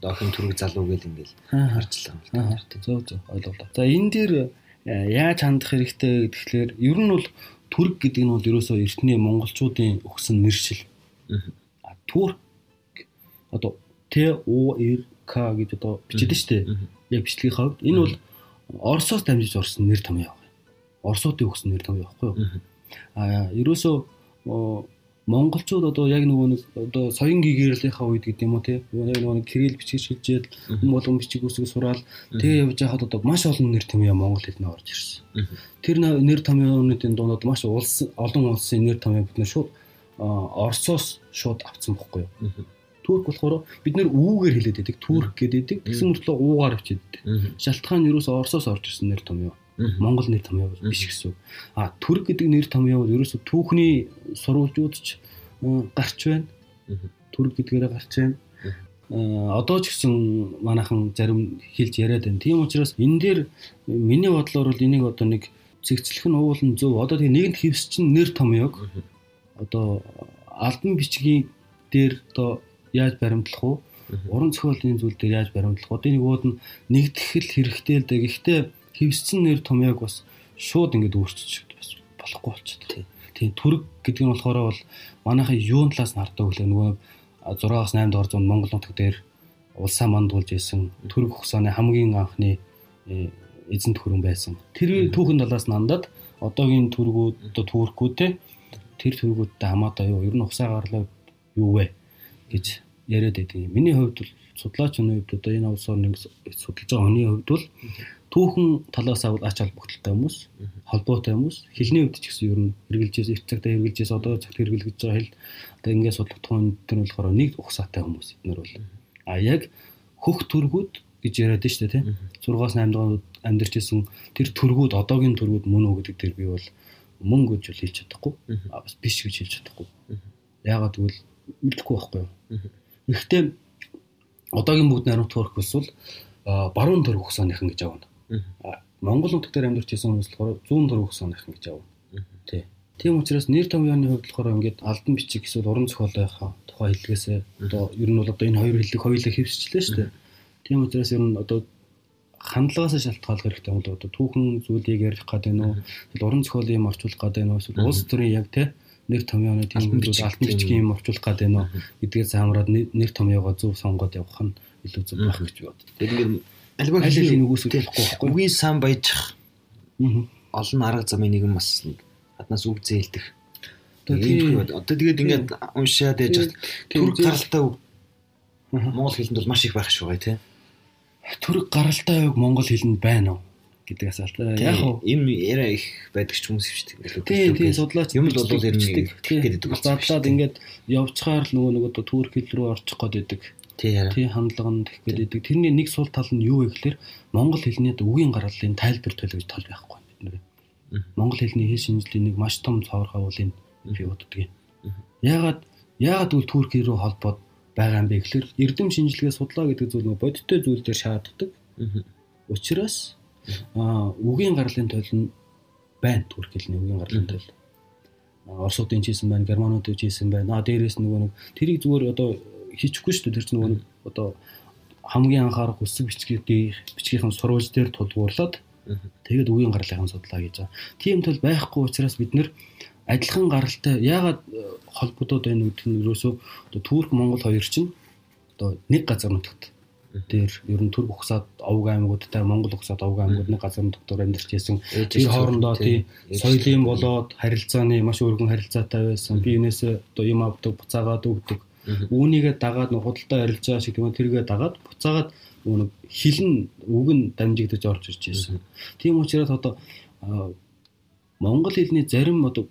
охин түрк залуу гэл ингээл харчлаа юм л тийм. Зөв зөв ойлголоо. За энэ дээр э, яаж хандах хэрэгтэй гэхлээр ер нь бол түрк гэдэг нь бол ерөөсөө эртний монголчуудын өгсөн нэршил. Аа турк одоо Т У Р К гэж одоо бичээд штэ. Яг бичлэгийн хавьд энэ бол Оросоос дамжиж орсон нэр томьёо байна. Оросуудын өгсөн нэр томьёо байхгүй юу? Аа ерөөсөө монголчууд одоо яг нөгөө нэг одоо соён гэгэрlийнхаа үед гэдэг юм уу те яг нөгөө нэг кирилл бичиж шилжээд болгон бичиг үсэг сураал тэгээ явж байхад одоо маш олон нэр томьёо монгол хэлнээ орж ирсэн. Тэр нэр томьёонуудын дундад маш улс олон улсын нэр томьёо бид нэр шууд Оросоос шууд авцсан бохгүй юу? Турк болохоор бид нэр үүгээр хэлээд байдаг. Турк гэдэг. Тэгсэн мөртлөө уугаар өчөд. Шалтгаан нь ерөөсөө Оросоос орж ирсэн нэр томьёо. Монгол нэр томьёо биш гэсэн. А Турк гэдэг нэр томьёо бол ерөөсөө түүхний сурвалжууд ч гарч байна. Турк гэдгээрээ гарч байна. Одоо ч гэсэн манайхан зарим хэлж яриад байна. Тийм учраас энэ дээр миний бодлоор бол энийг одоо нэг цэгцлэх нь уулын зөв. Одоо тэгээ нэгэнт хевс чинь нэр томьёог одоо албан бичгийн дээр одоо яаж баримтлах уу? Уран зохиолын зүйл дээр яаж баримтлах уу? Одоо нөгөөд нь нэгтгэл хэрэгтэй л дээ. Гэхдээ хевсцэн нэр томьёог бас шууд ингэж өөрчилж бас болохгүй болчихлоо. Тийм түрэг гэдэг нь болохоор бол манайхын юун талаас нь хардаг вэ? Нөгөө 6-аас 8 дор зуун Монгол нутаг дээр улсаа мандуулж исэн түрэг хугацааны хамгийн анхны э, эзэнт хөрөн байсан. Тэр түүхэн талаас нь андаад одоогийн түргүүд одоо түүркүүд те тэр түргүүдтэй хамаатай юу? Ер нь усаа гарлаа юу вэ? гэж яриад байдаг. Миний хувьд бол судлаачны хувьд одоо энэ улс орныг судалж байгаа хүний хувьд бол түүхэн талаас авал ач холбогдолтой хүмүүс, холбоотой хүмүүс хэлний хувьд ч гэсэн ер нь хэрэгжилжээс эрт цагтаа хэрэгжилжээс одоо цагт хэрэгжилж байгаа хэл одоо ингээд судлах тухайн төр нь болохоор нэг ухсаатай хүмүүс нар бол. А яг хөх төргүүд гэж яриад шүү дээ тийм 6-аас 8 дугаар амьдарч исэн тэр төргүүд одоогийн төргүүд мөн үү гэдэг дээр би бол мөн гэж хэлж чадахгүй. Бас биш гэж хэлж чадахгүй. Яагаад гэвэл мэдэхгүй байхгүй юу? Гэхдээ одоогийн бүгд наримт төрөх бол баруун төрөх хосооныхан гэж авна. Монгол дээр амьдарч байсан хүмүүс болохоор зүүн төрөх хосооныхан гэж авна. Тий. Тийм учраас нэр томьёоны хувьд болохоор ингээд алдан бичиг эсвэл уран зохиолынхаа тухай хэлгээсээ одоо ер нь бол одоо энэ хоёр хэллэг хоёулаа хэвсчлээ шүү дээ. Тийм учраас ер нь одоо хандлагаас шалтгаалх хэрэгтэй юм л одоо түүхэн зүйлийг ярих гэдэг нь үү уран зохиолын юм орчуулах гэдэг нь үү эсвэл улс төрийн яг тий нэр томьёоны тийм зүйлүүд алтан бичгийн юм орчуулах гэдэг нь гэдгээр заамраад нэр томьёогоо зөв сонгоод явах нь илүү зөв байх гэж бод. Тэгэхээр альва хэлний нүгөөсөж болохгүй байхгүй. Үгийн сан баяжих олон арга замын нэгэн бас нэг хаднаас үг зээлдэх. Одоо тэгээд ингээд уншаад яж түрк гаралтай үг Монгол хэлэнд бол маш их байх шүү гай тий. Түрк гаралтай үг Монгол хэлэнд байна уу? гэдэг асуулт. Яг юм яриа их байдаг ч хүмүүс шүү дээ. Тийм тийм судлаач юм л бол ер нь гэдэг. Задлаад ингээд явцгаар л нөгөө нөгөө түүрх хэл рүү орчих гээд байдаг. Тийм хандлага нь тэгэх гээд байдаг. Тэрний нэг сул тал нь юу вэ гэхээр монгол хэлний үгийн гаргалын тайлбар төлөв гэж тол байхгүй бид нэр. Монгол хэлний хэл шинжлэлийн нэг маш том цавраг агуулын би боддөг юм. Яагаад яагаад үл түүрх рүү холбоод байгаа юм бэ гэхээр эрдэм шинжилгээ судлаа гэдэг зүйл нөгөө бодиттой зүйл дээр шаарддаг. Учираас Аа үгийн гарлын тойл нь байна түрк хэлний үгийн гарлын тойл. Оросуудын хийсэн байна, германуудын хийсэн байна. Аа дээрээс нөгөө нэг тэрийг зүгээр одоо хийчихгүй шүү дээ. Тэр чинь нөгөө нэг одоо хамгийн анхаарах үсэг бичгийн бичгийн сурвалж дээр тулгуурлаад тэгээд үгийн гаргалын судлаа гэж байгаа. Тийм тул байхгүй учраас бид нэр адилхан гаралтай яагаад э, холбогдоод байна гэдэг нь ерөөсөө Турк Монгол хоёр чинь одоо нэг газар нутагт дээр ер нь Түрк ухсаад овг аймагуудтай Монгол ухсаад овг аймагууд нэг газар доктор амьдарч байсан. Тэр хоорондоо тий соёлын болоод харилцааны маш өргөн харилцаатай байсан. Би энэс одоо юм авдаг, буцаагаад өгдөг. Үүнийгээ дагаад нэг худалдаа арилжаа шиг тийм тэргээ дагаад буцаагаад нэг хилэн үг нь дамжигдаж орж ирж байсан. Тийм учраас одоо монгол хэлний зарим одоо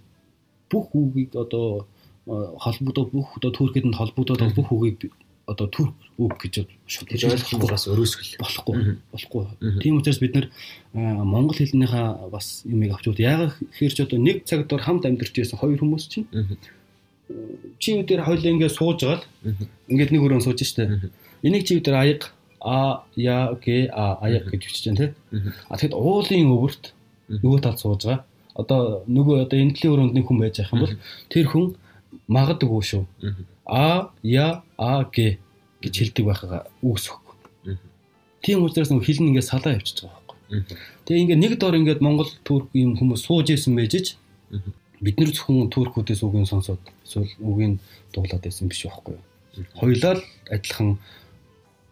бүх үгийг одоо холбогдоо бүх одоо төрхөд нь холбогдоод бүх үгийг одоо төр үг гэж шууд ойлгох бас өрөөсгөл. болохгүй болохгүй. Тийм учраас бид нар монгол хэлнийхаа бас юмыг авч үзээ. Яагаад гэхээр ч одоо нэг цаг дор хамт амьдарч байсан хоёр хүмүүс чинь чи юу дээр хоёлаа ингээд сууж байгаа л ингээд нэг өрөө сууж штэ. Энийг чи юу дээр аяг а я г а аяг гэж бичиж байна те. А тэгэхэд уулын өвөрт нөгөө талд сууж байгаа. Одоо нөгөө одоо энтлийн өрөөнд нэг хүн байж байгаа юм бол тэр хүн магадгүй шүү. А я а г гэж хэлдэг байхаа үүсэхгүй. Тийм учраас нэг хэл нь ингээд салаа явчихж байгаа байхгүй. Тэгээ ингээд нэг дор ингээд Монгол турк юм хүмүүс сууж исэн байжж бид нар зөвхөн туркуудаас үгийн сонсоод эсвэл үгийн дуулаад байсан биш байхгүй. Хоёлаа л адилхан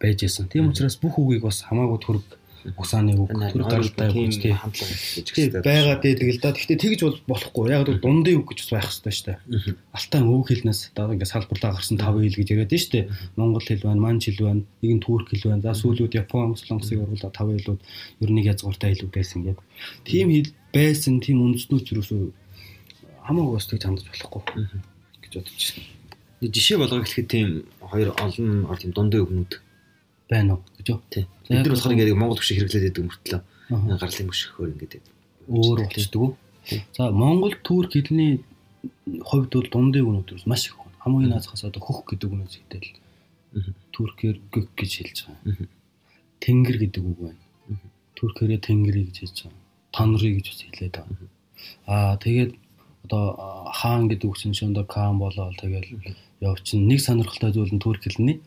байж исэн. Тийм учраас бүх үгийг бас хамаагүй төрөг усааны үг төр гаралтай үг тийм хамтлаг гэж. Байгаад байдаг л да. Гэхдээ тэгж бол болохгүй. Яг л дундын үг гэж байх хэрэгтэй шүү дээ. Алтан үг хэлнээс одоо ингээд салбарлаа гарсан тав хэл гэж яриад шүү дээ. Монгол хэл байна, манч хэл байна, нэг нь турк хэл байна. За сүүлүүд Япон, Солонгосыг оруулаад тав хэлүүд ер нь язгууртай хэлүүд байсан гэдэг. Тийм хэл байсан, тийм үндэснүүд юусоо хамаагүй бас тэгж хандаж болохгүй гэж бодож байна. Жишээ болгох гэхэд тийм хоёр олон тийм дундын үгнүүд байна уу гэж үү? Тийм. Бид нар болохоор ингээд Монгол хөшиг хэрэглээд байдаг мөртлөө гарлын хөшгөхөөр ингээд өөр болчихдөг үү? За Монгол Турк хэлний хувьд бол дундын үнүүд маш их байна. Хамгийн наазахаас одоо хөх гэдэг үнээс хэтэл Туркээр гök гэж хэлж байгаа. Тэнгэр гэдэг үг байна. Туркээрээ тэнгэрийг гэж хэлж байгаа. Танры гэж бас хэлээд байгаа. Аа тэгээд одоо хаан гэдэг үг чинь шондо каан болоод тэгэл явчин нэг сонирхолтой зүйл нь турк хэлний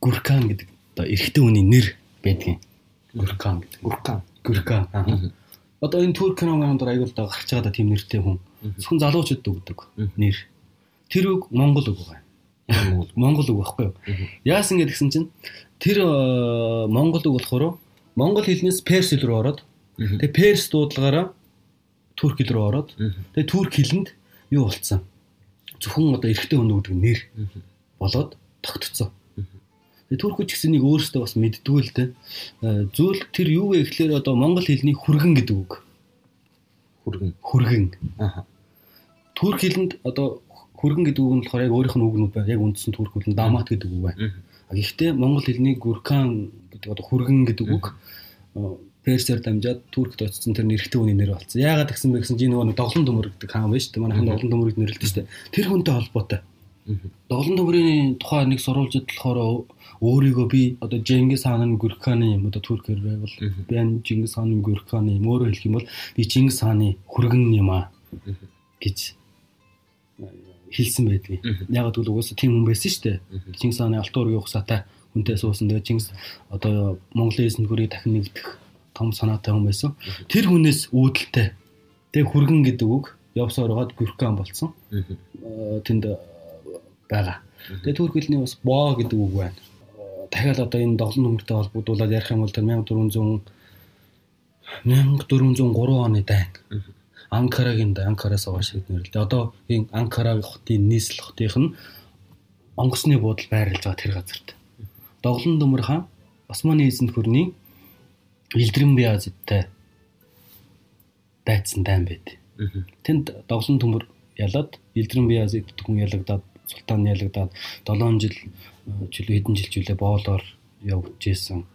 гүркан гэдэг одоо эрэгтэй хүний нэр байдгийн. Гүркан гэдэг. Гүркан. Гүркан. Одоо энэ турк киноны донд аягүй л да гарч байгаа да тийм нэртэй хүн. Зөвхөн залуучууд өгдөг нэр. Тэр үг монгол үг байгаа. Монгол үг байхгүй юу? Яасан гэдгсэн чинь тэр монгол үг болохоор монгол хэлнээс перс хэл рүү ороод тэгээ перс дуудлагаараа турк хэл рүү ороод тэгээ турк хэлэнд юу болцсон? Зөвхөн одоо эрэгтэй хүн өгдөг нэр болоод тогтцсон. Туркууд ч гэсэн нэг өөрөөсөө бас мэддгүй л дээ. Зүйл тэр юу вэ гэхлээр одоо монгол хэлний хүргэн гэдэг үг. Хүргэн. Хүргэн. Аа. Турк хэлэнд одоо хүргэн гэдэг үг нь болохоор яг өөрийнх нь үгнүүд байна. Яг үндсэн турк хэлэнд дамат гэдэг үг байна. Гэхдээ монгол хэлний гүркан гэдэг одоо хүргэн гэдэг үг персээр дамжаад туркт очсон тэр нэрхтээ хүний нэр болсон. Яагаад гэсэн бэ гэсэн чинь нөгөө доглон төмөр гэдэг хаан шүү дээ. Манай хаан доглон төмөрийг нэрлэдэг шүү дээ. Тэр хүнтэй холбоотой. Доглон төмөрийн тухай нэг сурвалжид болохоор өөрийгөө би одоо Жингис хааны Гүрханы юм одоо Туркээр байвал би энэ Жингис хааны Гүрханы юм өөрөөр хэлэх юм бол би Жингис хааны хүргэн юм аа гэж хэлсэн байдгийг. Яг гэвэл угаасаа тийм хүн байсан шүү дээ. Жингис хааны алтан ургийн ухсаатай хүнтэй суусан. Тэгээ Жингис одоо Монголын эзэн хөрийг дахин нэгдэх том санаатай хүн байсан. Тэр хүнээс үүдэлтэй. Тэгээ хүргэн гэдэг үг явсаар байгаад Гүрхан болсон. Тэнд байгаа. Тэгээ турк хэлний бас боо гэдэг үг байна дахиад одоо энэ доглон нөмөртэй холбогдуулаад ярих юм бол тэр 1400 1403 оны дайн. Анкарагийн Анкараас хойш нэрлэлтэй. Одоо энэ Анкара хотын нийслэл хотынх нь онгоцны буудал байрлаж байгаа тэр газарт. Доглон төмөр хаан Османы эзэнт хөрний Илдрэн Биязидтай дайцсан дайн байд. Тэнд доглон төмөр ялаад Илдрэн Биязид хүн ялагдаад султан ялагдаад 7 жил жилүү хэдэн жил жилээ боолоор явж исэн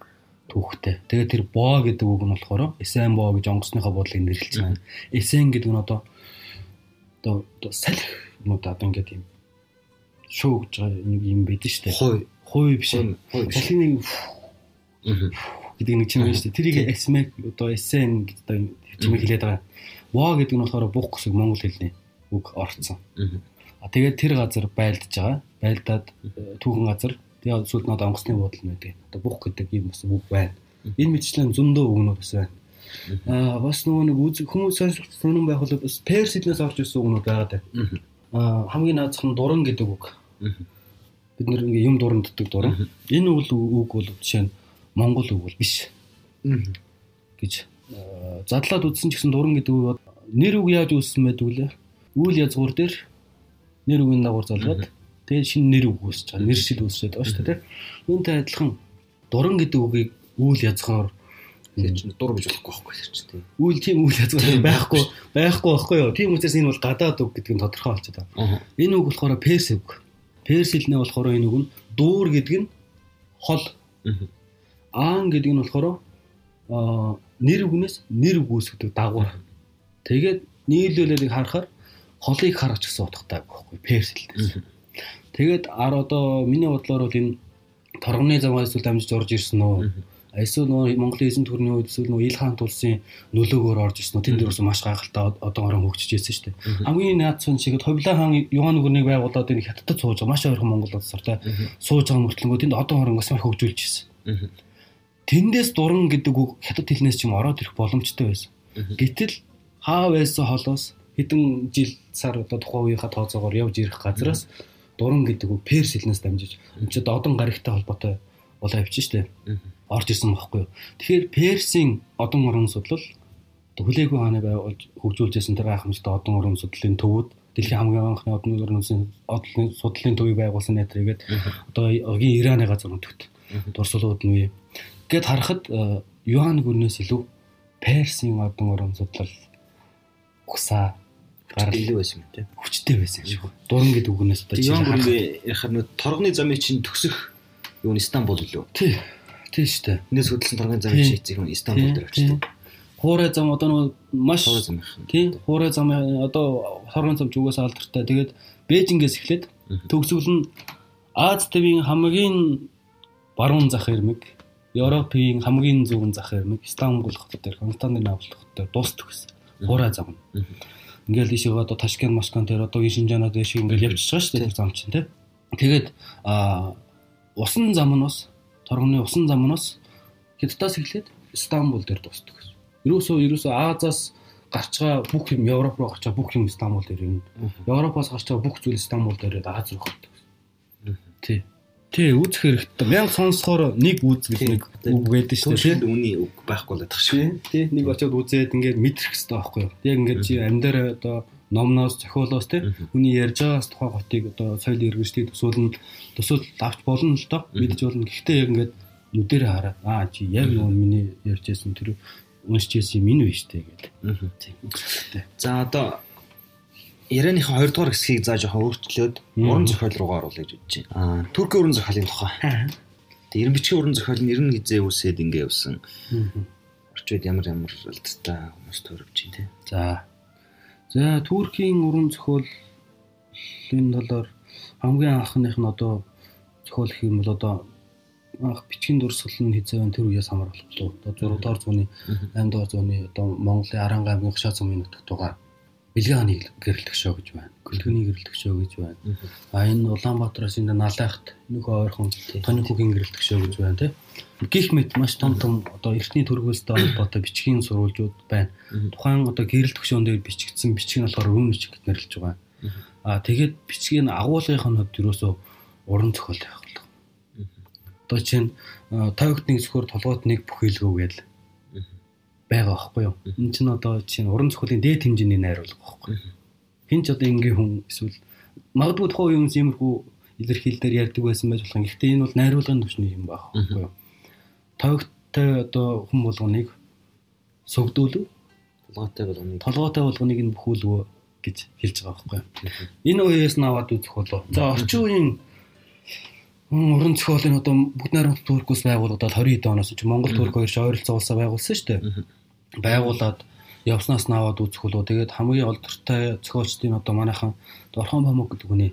түүхтэй. Тэгээ тэр боо гэдэг үг нь болохоор эсэн боо гэж онгоцныхоо бодлыг нэрлэж байна. Эсэн гэдэг нь одоо одоо салхи юм уу одоо ингээд юм шуу гэж байгаа юм байдаг шүү дээ. Хой. Хой биш. Салхины гэдэг нэг байна шүү дээ. Тэрийг эсмэг одоо эсэн гэдэг одоо чимээ хэлээд байгаа. Боо гэдэг нь болохоор бух гэсэн монгол хэлний үг орцсон. Аа тэгээд тэр газар байлдаж байгаа. Байлдаад түүхэн газар Тэгээ сүүлд нод онгоцны буудал нэ. Одоо бух гэдэг юм бас үг байна. Энэ мэтчлэн зөндөө үгнүүд бас байна. Аа бас нөгөө нэг үз хүмүүс сонирхсан байх бол бас перс хэлнээс орж ирсэн үгнүүд байгаа даа. Аа хамгийн наазах нь дуран гэдэг үг. Бид нэр ингээ юм дуранддаг дуран. Энэ үл үг бол жишээ нь монгол бол биш. гэж задлаад үзсэн ч гэсэн дуран гэдэг үг нэр үг яаж үүссэн байдаг лээ? Үйл язгуур дээр нэр үгийн дагуур залгаад тэгээд шинэ нэр үг үүсэж байгаа. Нэр шил үүсчихэд байгаа шүү дээ. Үүнтэй адилхан дуран гэдэг үгийг үйл язгаар тэр чинь дур гэж болохгүй байхгүй чинь тийм. Үйл тийм үйл язгаар байхгүй байхгүй байхгүй юу. Тийм учраас энэ бол гадаад үг гэдэг нь тодорхой болчиход байгаа. Энэ үг болохоор перс үг. Перс хэлнээ болохоор энэ үг нь дуур гэдэг нь хол. Аан гэдэг нь болохоор нэр үгнээс нэр үг үүсгдэг дагуур. Тэгээд нийлүүлэлийг харахаар холыг хараач гэсэн утгатай байхгүй перс хэлнээс. Тэгээд ар одоо миний бодлоор бол энэ торгоны замаас эсвэл дамжиж орж ирсэн үү? Эсвэл нөгөө Монголын эзэн төрний үед эсвэл нөгөө ил хаан тулсын нөлөөгөөр орж ирсэн үү? Тэнд дээрс маш гайхалтай одоо орон хөгжиж ирсэн шүү дээ. Хамгийн наад цон чигэд Ховлаа хаан Юхан нүгэрнийг байгуулад энэ хятадд сууж маш ойрхон Монгол улсаар та сууж байгаа мөртлөнгөө тэнд одоо орон бас маш хөгжүүлж ирсэн. Тэндээс дуран гэдэг үг хятад хэлнээс ч юм ороод ирэх боломжтой байсан. Гэтэл хаа байсан холоос хэдэн жил сар одоо тухайн үеийнхаа тооцоогоор явж ирэх газраас дуран гэдэг үг перс хэлнээс дамжиж энэ ч одон гарагтай холбоотой болоо явчих штэ. Орж ирсэн байхгүй юу. Тэгэхээр персийн одон орон судлал хүлээгүй хааны байгуулж хөгжүүлжсэн тэр гайхамшигтай одон орон судлалын төвүүд дэлхийн хамгийн анхны одон орон судлалын судлалын төвийг байгуулсан нэтрийгээд одоо огийн Ираны газар өнтөгт дурсуулууд нь гэд харахад Юан гүрнээс илүү персийн одон орон судлал угсаа гарал илүү байсан юм тийм. Хүчтэй байсан шүү. Дуран гэдэг үгнээс одоо чи харахад ярихаар нөө торгоны замыг чинь төгсөх юу нь Стамбул лөө. Тий. Тий дээ. Энэс хөдөлсөн торгоны замыг чи эцэг нь Стамбул дээр очив. Хуурай зам одоо нөө маш юм. Тий. Хуурай зам одоо торгоны зам зүгээс алдартай. Тэгээд Бээжингээс эхлээд төгсгөл нь Аз төвийн хамгийн баруун зах ирмэг Европын хамгийн зүүн зах ирмэг Стамбул хотод дээр Константинополь хотод дээр дуустдаг гэсэн. Хуурай зам. Ингээл ийшээ одоо Ташкент, Москван дээр одоогийн Шинжаанаа шиг ингээл явчихж байгаа шүү дээ зам чинь тий. Тэгээд а усан зам нь бас торгоны усан зам нь бас Хятадаас эхлээд Стамбул дээр дуустдаг гэсэн. Ерөөсөө ерөөсөө Азаас гарч байгаа бүх юм Европ руу гарч байгаа бүх юм Стамбул дээр юм. Европоос гарч байгаа бүх зүйл Стамбул дээр Аз руу гэсэн. Тий. Тий, үзэх хэрэгтэй. Мянга сонсохоор нэг үз гэж нэг үг байдаг шүү дээ. Тий, үний үг байхгүй л байдаг шүү. Тий, нэг очиод үзээд ингээд мэдрэх хэрэгтэй байхгүй юу? Яг ингээд чи амьдаар одоо номноос зохиолоос тий хүний ярьж байгаас тухайн хотыг одоо соёл иргэнштэй төсөөлн төсөөл авч болно л доо мэдж болно. Гэхдээ яг ингээд нүдэрээ хараад аа чи яг нөгөө миний ярьж байсан тэр уншиж байсан юм энэ биш үү гэдэг. За одоо ярианыхаа 2 дугаар хэсгийг заа жоохон өөрчлөөд уран зохиол руугаа оруулах гэж бодож байна. Аа Туркийн уран зохиолын тухай. Ерөн бичгийн уран зохиол нь ерөн хизээ үсээд ингээ явсан. Орчууд ямар ямар алдтай хүмүүс төрөвч юм те. За. За Туркийн уран зохиолын талаар хамгийн анхных нь одоо зохиол гэх юм бол одоо анх бичгийн дурсгал нь хизээ байна тэр үеэс хамааруулсан. Одоо 6 дугаар зууны 8 дугаар зууны одоо Монголын Аранга аймгийн Хшаа цумын нутагт байгаа Бэлгийн хааны гэрэлтгшөө гэж байна. Гөлтгөний гэрэлтгшөө гэж байна. А энэ Улаанбаатараас энэ Налайхт нөхөө ойрхон Тони хүүгийн гэрэлтгшөө гэж байна тийм. Гих мэт маш том том одоо эртний төргөөстэй холбоотой бичгийн сурвалжууд байна. Тухайн одоо гэрэлтгшөөн дээр бичигдсэн бичиг нь болохоор өвөн бичиг гэж нэрлэж байгаа. А тэгээд бичгийн агуулгын хувьд юусоо уран зохиол байх болов. Одоо чинь тойгт нэг зөвхөр толгойд нэг бүхэлгөө гээл байгаа байхгүй юу. Энэ чинь одоо чинь уран зохиолын дээд хэмжээний найруулга байхгүй. Хин ч одоо ингийн хүн эсвэл магадгүй тухайн үеийн иймэрхүү илэрхийлэлээр ярьдаг байсан байж болох юм. Гэхдээ энэ бол найруулгын төвчний юм байх байхгүй юу. Тоогтой одоо хүн болгоныг сүгдүүлв. Толгойтой болгоныг толгойтой болгоныг нь бүхүүлвэ гэж хэлж байгаа байхгүй юу. Энэ үеэс наваад үзэх болоо. За орчин үеийн уран зохиолын одоо бүгд найрамд туркус байгуулагдаад 20 хэд оноос чи Монгол турк хоёр ойролцоо улсаа байгуулсан шүү дээ. Байгуулад явснаас наваад үзэх болоо тэгээд хамгийн олдортой зохиолчдын одоо манайхан Орхон Бамуг гэдэг хүний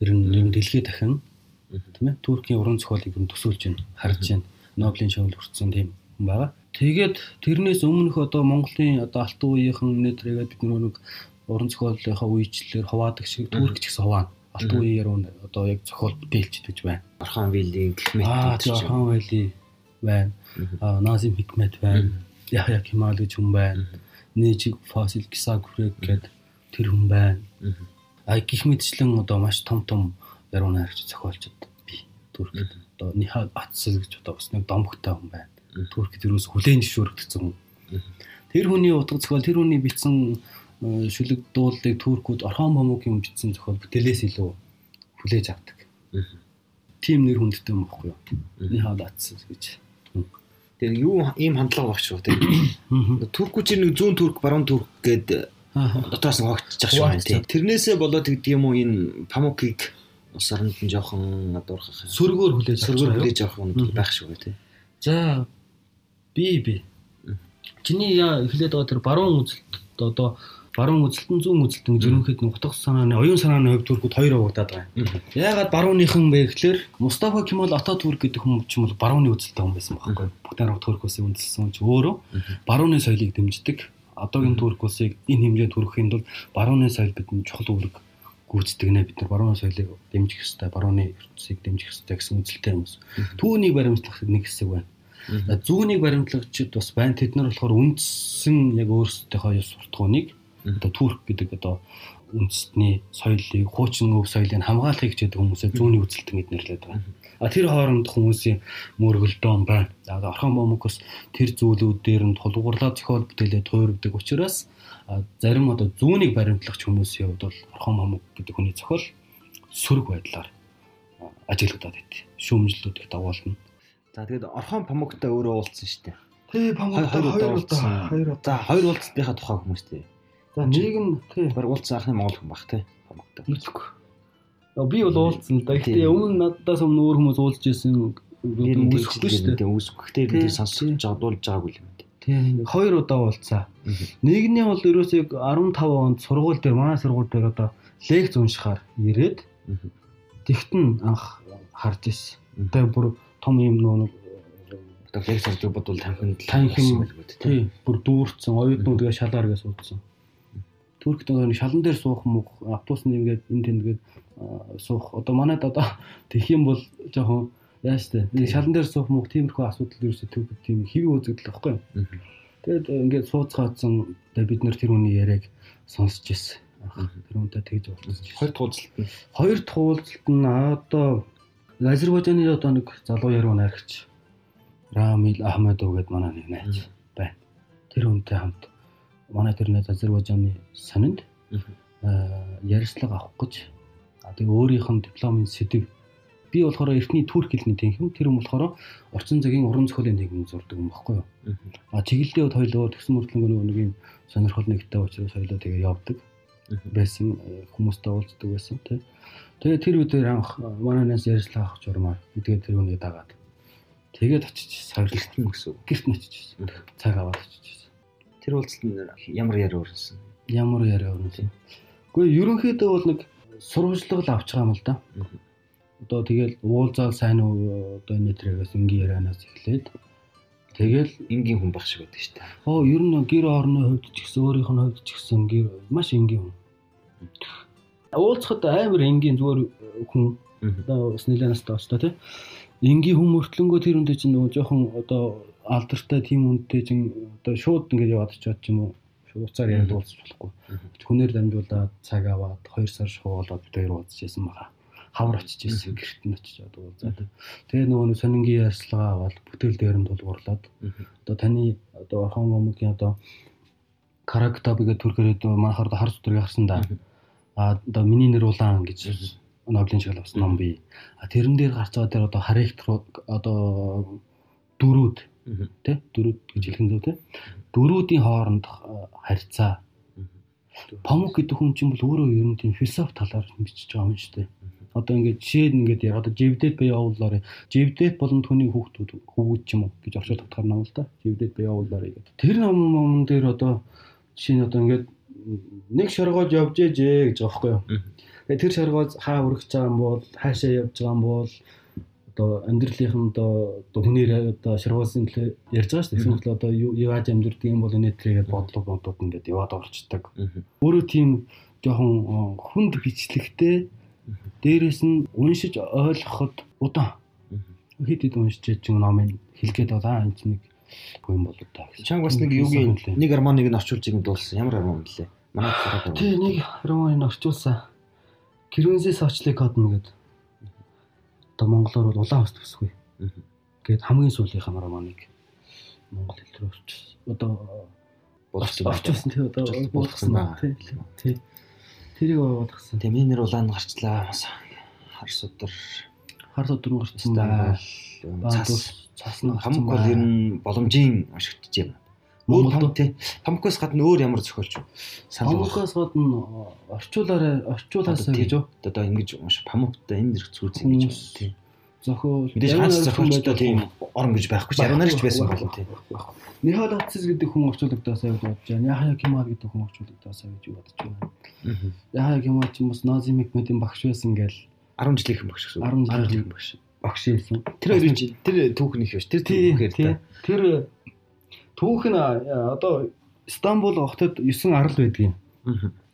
ер нь ер нь дэлхийд дахин тийм ээ Туркийн уран зохиолыг ер нь төсөөлж байна харж байна. Нобелийн шагнал хүртсэн тийм хүн байгаа. Тэгээд тэрнээс өмнөх одоо Монголын одоо алтан үеийнхэн нэтрэгээд бид нэг уран зохиолынхаа үечлэлээр хуваадаг шиг Турк ч гэсэн хуваана Алтан үеийн яруу одоо яг зохиол бүтээлч гэж байна. Орхон Вилийн Гихмет аа Орхон Вили байна. Аа Назим Хикмет байна. Яхя Кемал гэж хүн байна. Нэжиг Фасил Кисагүрэг гэдэг тэр хүн байна. Аа гих мэтчлэн одоо маш том том яруу найрагч зохиолчд би Туркид одоо Нихал Атсэл гэж одоо бас нэг домогтой хүн байна. Туркид юус хүлээн зөвшөөрөгдсөн хүн. Тэр хүний утга зохиол тэр хүний бичсэн шүлэг дуулыг туркууд Орхон Момогийн бичсэн зохиол бүтээлээс илүү хүлээж авдаг. Тим нэр хүндтэй юм баггүй юу? Нихал Атсэл гэж. Тэгээ юу ийм хандлага багч шүү тийм. Туркууд чинь нэг зүүн турк, баруун турк гэдэг дотоос нь хогтчих шүү байна тийм. Тэрнээсээ болоод гэдэг юм уу энэ Памукийг ус оронд нь жоохон адуурхах сөргөөр хүлээж сөргөөр хүлээж авах юм байх шүү тийм. За би би Чиний яа эхлээд байгаа тэр баруун үзэлт одоо баруун үзэлтэн зүүн үзэлтэн жирэмхэд нь утга санааны оюун санааны хувьд түргүүд хоёр авагдаад байгаа. Яагаад барууныхан бэ гэхлээр Мустафа Кемал Ататүрк гэдэг хүн ч юм бол барууны үзэлтэй хүн байсан байхгүй. Бүгдээр Турк улсын үндэслсэн ч өөрөө барууны соёлыг дэмждэг. Одоогийн Турк улсыг энэ хэмжээнд төрөхийн тулд барууны соёл бидний чухал үүрэг гүйцэтгэг нэ бид нар барууны соёлыг дэмжих ёстой, барууны ертөнцийг дэмжих ёстой гэсэн үзэлтэй хүмүүс. Түүнийг баримтлах нэг хэсэг байна. Зүүнийг баримтлагчид бас байна. Тэд нар болохоор үндсэн яг өөрсдийнхөө суртахууныг одоо турк гэдэг одоо үндэстний соёлыг, хуучин өв соёлыг хамгаалахыг хичээдэг хүмүүсээ зүүнний үзэлтэн гэд нэрлэдэг байна. А тэр хооронд хүмүүсийн мөргөлдөөн байна. За орхон бомокос тэр зүйлүүдээр нь тулгуурлаа зохиол бүтээлээ туурдаг учраас зарим одоо зүүнийг баримтлагч хүмүүсийн хувьд бол орхон бомок гэдэг хүний зохиол сөрөг байдлаар ажиглагдаад байт. Шүүмжлэлүүд их дагуулна. За тэгээд Орхон Памуктай өөрөө уулзсан шүү дээ. Тий, Памуктай хоёр удаа. Хоёр удаа. За, хоёр уулзсныхаа тухай хүмүүс тий. За, нэг нь тий, баг уулзсан анхны монгол хүн баг тий. Памуктай. Мэдгүй. Би бол уулзсан л да. Гэхдээ өмнө надаас өмнө өөр хүмүүс уулзж ирсэн үүсэхгүй шүү дээ. Үүсэхгүй. Гэхдээ сонсож жадуулж байгаагүй юм дээ. Тий, хоёр удаа уулзсан. Нэгний бол ерөөсөө 15 онд сургууль дээр манай сургууль дээр одоо лекц уншихаар ирээд тэгтэн анх харж ирсэн. Тэгээ бүр том юм нөө одоо лекц ордог бодвол танхимд танхим бүр дүүрцэн оюутнуудгаа шалгаар гэж суудсан. Түркт одоо шалан дээр суух мөх автобусны ингээд энэ тэндгээд суух одоо манайд одоо тэгэх юм бол жоохон яаж тээ шалан дээр суух мөх тиймэрхүү асуудал ерөөсөө Түркт тийм хэвий үзэгдэл واخгүй. Тэгээд э, ингээд сууцгаадсан бид нар тэр хүний яриаг сонсч ирсэн. Тэр хүнтэй тэгж уулзсан. Хоёр туулзалт нь. Хоёр туулзалт нь одоо Азербайджааны одоо нэг залуу яруу найрагч Рамил Ахмадов гэдэг манай нэг найз байна. Тэр хүнтэй хамт манай тэр найз Азербайджаны сонинд ярилцлага авах гэж тэгээ өөрийнх нь дипломын сэдв би болохоор эртний турк хэлний тэнхэм тэр юм болохоор орчин цагийн уран зохиолын тэнхэм зурдаг юм баггүй юу. А чиглэлдээ хоёлоо тэгсэн мөртлөнгөө нэг юм сонирхол нэгтэй учраас хоёлоо тэгээ явдаг байсан хүмүүстэй уулздаг байсан тий. Тэгээ тэр үдээр анх манай нас ярьслаа авах журмаар тэгээд тэр үнийг дагаад тэгээд очиж саврлалтсан гэсэн. Гэрт очиж цаг аваад очиж. Тэр уулзалт ямар яриа өрнөсөн? Ямар яриа өрнөсөн? Гэхдээ ерөнхийдөө бол нэг сурвалжлал авч байгаа юм л да. Одоо тэгэл уулзаал сайн уу одоо энэ төрөөс ингийн ярианаас эхлээд Тэгэл энгийн хүн баг шиг байдаг шүү дээ. Оо ер нь гэр орны хувьд ч гэсэн өөрийнх нь хувьд ч гэсэн гэр маш энгийн хүн уулзахад амар энгийн зүгээр хүн одоо бас нэлээд настай болстой тий. Энгийн хүн мөртлөнгөө тэр хүнтэй чинь нөгөө жоохон одоо алдартай тийм хүнтэй чинь одоо шууд ингээд яваад чад ч юм уу шууцаар яриад уулзах болохгүй. Хүнээр дамжуулаад цаг аваад 2 сар шуулаад бид хоёр уулзчихсан баха. Хавар очиж ирсэн гэрт нь очиж одоо уулзаад. Тэгээ нөгөө нэг сонингийн ярьцлага аваад бүтээл дээр нь тулгуурлаад. Одоо таны одоо орхон момгийн одоо Карактаб гэдэг төрхөөр манайхаар хар судрыг харсан да. А одоо миний нэр улаан гэж Нобелийн шагнал авсан ном бий. А тэрэн дээр гарч байгаа дээр одоо характер одоо дөрүүд тий дөрүүд гэж хэлэх нь тий дөрүүдийн хооронд харьцаа Памук гэдэг хүн чинь бол өөрөө ер нь тийм философи талаар бичиж байгаа юм шүү дээ. Одоо ингээд жишээд ингээд яг одоо живдэт бай явуулаарай. Живдэт болон түүний хүүхдүүд хүүгүүд ч юм уу гэж орчуулдаг тахаар ном л да. Живдэт бай явуулаарай гэдэг. Тэр ном ном дээр одоо жишээ нь одоо ингээд нэг шоргоож явж ээжээ гэж байгаа байхгүй юу. Тэгээ тэр шоргоо хаа өргөж байгаа юм бол хаашаа явж байгаа юм бол одоо амьдралынхан одоо хүнээр одоо шаргуулсан төлөө ярьж байгаа шүү дээ. Эсвэл одоо яаж амьдрдаг юм бол энэ төрөйгээд бодлого бодууд ингээд яваад орчдөг. Өөрөө тийм жоохон хүнд бичлэгтэй Дээрээс нь уншиж ойлгоход удаан. Хэд хэд уншиж чинь номыг хэлгээд байгаа энэ чинь нэг буйн болоо та. Чанг бас нэг юугийн нэг гармоныг нь орчуулж ийм дуулсан. Ямар гармон лээ? Манай гараад. Тий, нэг гармоныг орчуулсан. Кирвенсис очлыг кодно гэдэг. Одоо монголоор бол улаан хөст төсгүй. Гэт хамгийн сүүлийнхаа гармоныг монгол хэл рүү орчуулсан. Одоо орчуулсан тий одоо болгосон. Тий. Тэрийг болгосон. Тэ миний нэр улаан гарчлаа. Хар судар хар судар гарчсан байна. Цас цаасна хамаг бол ер нь боломжийн ашигтж юм. Өөр том тий. Томкоос гадна өөр ямар зохиолч вэ? Томкоос гадна орчуулаарай, орчуулаасаа гэж үү? Одоо ингэж памуктай энэ зэрэг зүүц ингэж байна тий. Зохиол мэдээж ганц зохиолчтой тийм орон гэж байхгүй ч яруу нарч байсан болов тий. Михаил Атцис гэдэг хүн орчуулагдаасаа гэж бодож байна. Яхая Кемал гэдэг хүн орчуулагдаасаа гэж бодож байна. Яхая Кемал ч юм бас Назим Хикмэтийн багш байсан гээл 10 жилийнхэн багш гэсэн. 10 жилийн багш багш байсан. Тэр хоёрын жил тэр түүхэн их биш. Тэр түүхээр та. Тэр түүх нь одоо Стамбул хотод 9 арал байдгийн.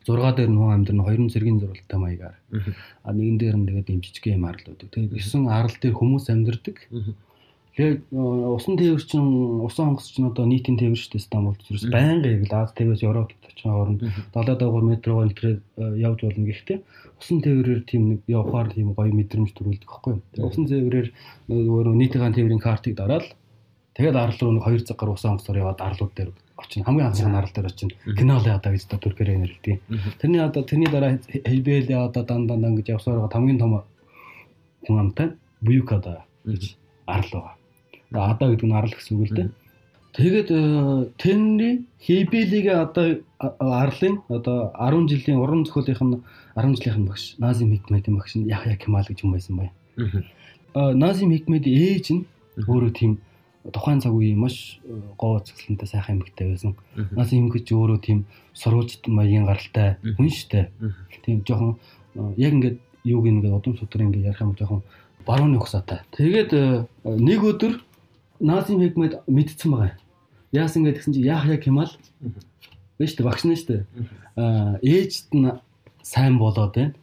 6 дээр нөө амьдрын 2 зэргийн зурвалтай маягаар. А нэгэн дээр нь тэгээд юм жижиг юм арал байдаг. Тэгээд 9 арал дээр хүмүүс амьдардаг. Тэгээд усан тээвэр чинь усан онгоц чинь одоо нийтийн тээвэр шүү дээ Стамбулд. Зүрс байнга яг л Аз тээвэс Европт очихын оронд 70 дагуур метро өнтрээ явж болно гэхдээ усан тээврээр тийм нэг явахаар тийм гоё мэдрэмж төрүүлдэг. Тэгээд усан тээврээр өөрөө нийтийн тээврийн картыг дараад тэгээд арал руу нэг хоёр цаг гар усан онгоцоор яваад арлууд дээр очин хамгийн анхны арал дээр очин киноле одоо гэж түркээр нэрлэдэг. Тэрний одоо тэрний дараа хэлбэлээ одоо дан дан дан гэж явсаар хамгийн том хүн амтай буюкада гэж арал байгаа. Одоо гэдэг нь арал гэсэн үг л дээ. Тэгээд э, тэрний Хейбелигээ одоо арлын одоо 10 жилийн уран зохиолынх нь 10 жилийнх нь багш. Назим Хикмэдийн багш Яхя Кемал гэж хүн байсан бай. Аа Назим Хикмэдийн ээж нь өөрөө тийм тухайн цаг үеийн маш э, гоо цэцлэнтэй сайхан эмэгтэй байсан. Назим Хикмэд өөрөө тийм сурвалжт маягийн гаралтай хүн штэ. Тийм жоохон э, яг ингээд юуг ингээд удам судар ингээд ярих юм жоохон барууны ухсаатай. Тэгээд нэг өдөр Назим Хикмэд мэдсэн байгаа. Яасан гэдэг гэсэн чи Яхя Кемал биш үү багш нь шүү дээ. Аа ээжд нь сайн болоод байна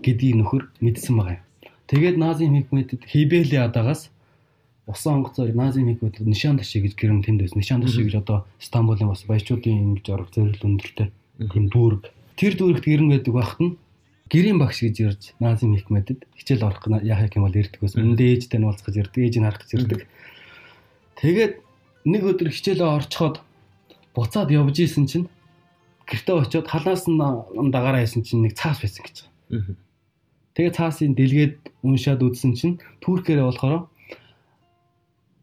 гэдгийг нөхөр мэдсэн байгаа. Тэгээд Назим Хикмэдэд Хибеле адагаас усан онгоцоор Назим Хикмэд нишан таши гэж гэрэн тэнд байсан. Нишан таши гэж одоо Стамбулын бас баячуудын ингэж орох зэрэг өндөртэй тийм дүүрэг. Тэр дүүрэгт гэрэн байдаг байхад нь гэрийн багш гэж ирж Назим Хикмэдэд хичээл орох Яхя Кемал ирдэг байсан. Үндэ ээжтэй нь уулзах гэж ирдэг, ээж нь харах гэж ирдэг. Тэгээд нэг өдөр хичээлээ орчход буцаад явж исэн чинь гэртээ очиод халаас нь дагаараа яасан чинь нэг цаас байсан гэж. Тэгээд цаасын дэлгээд уншаад үзсэн чинь туркээрээ болохоор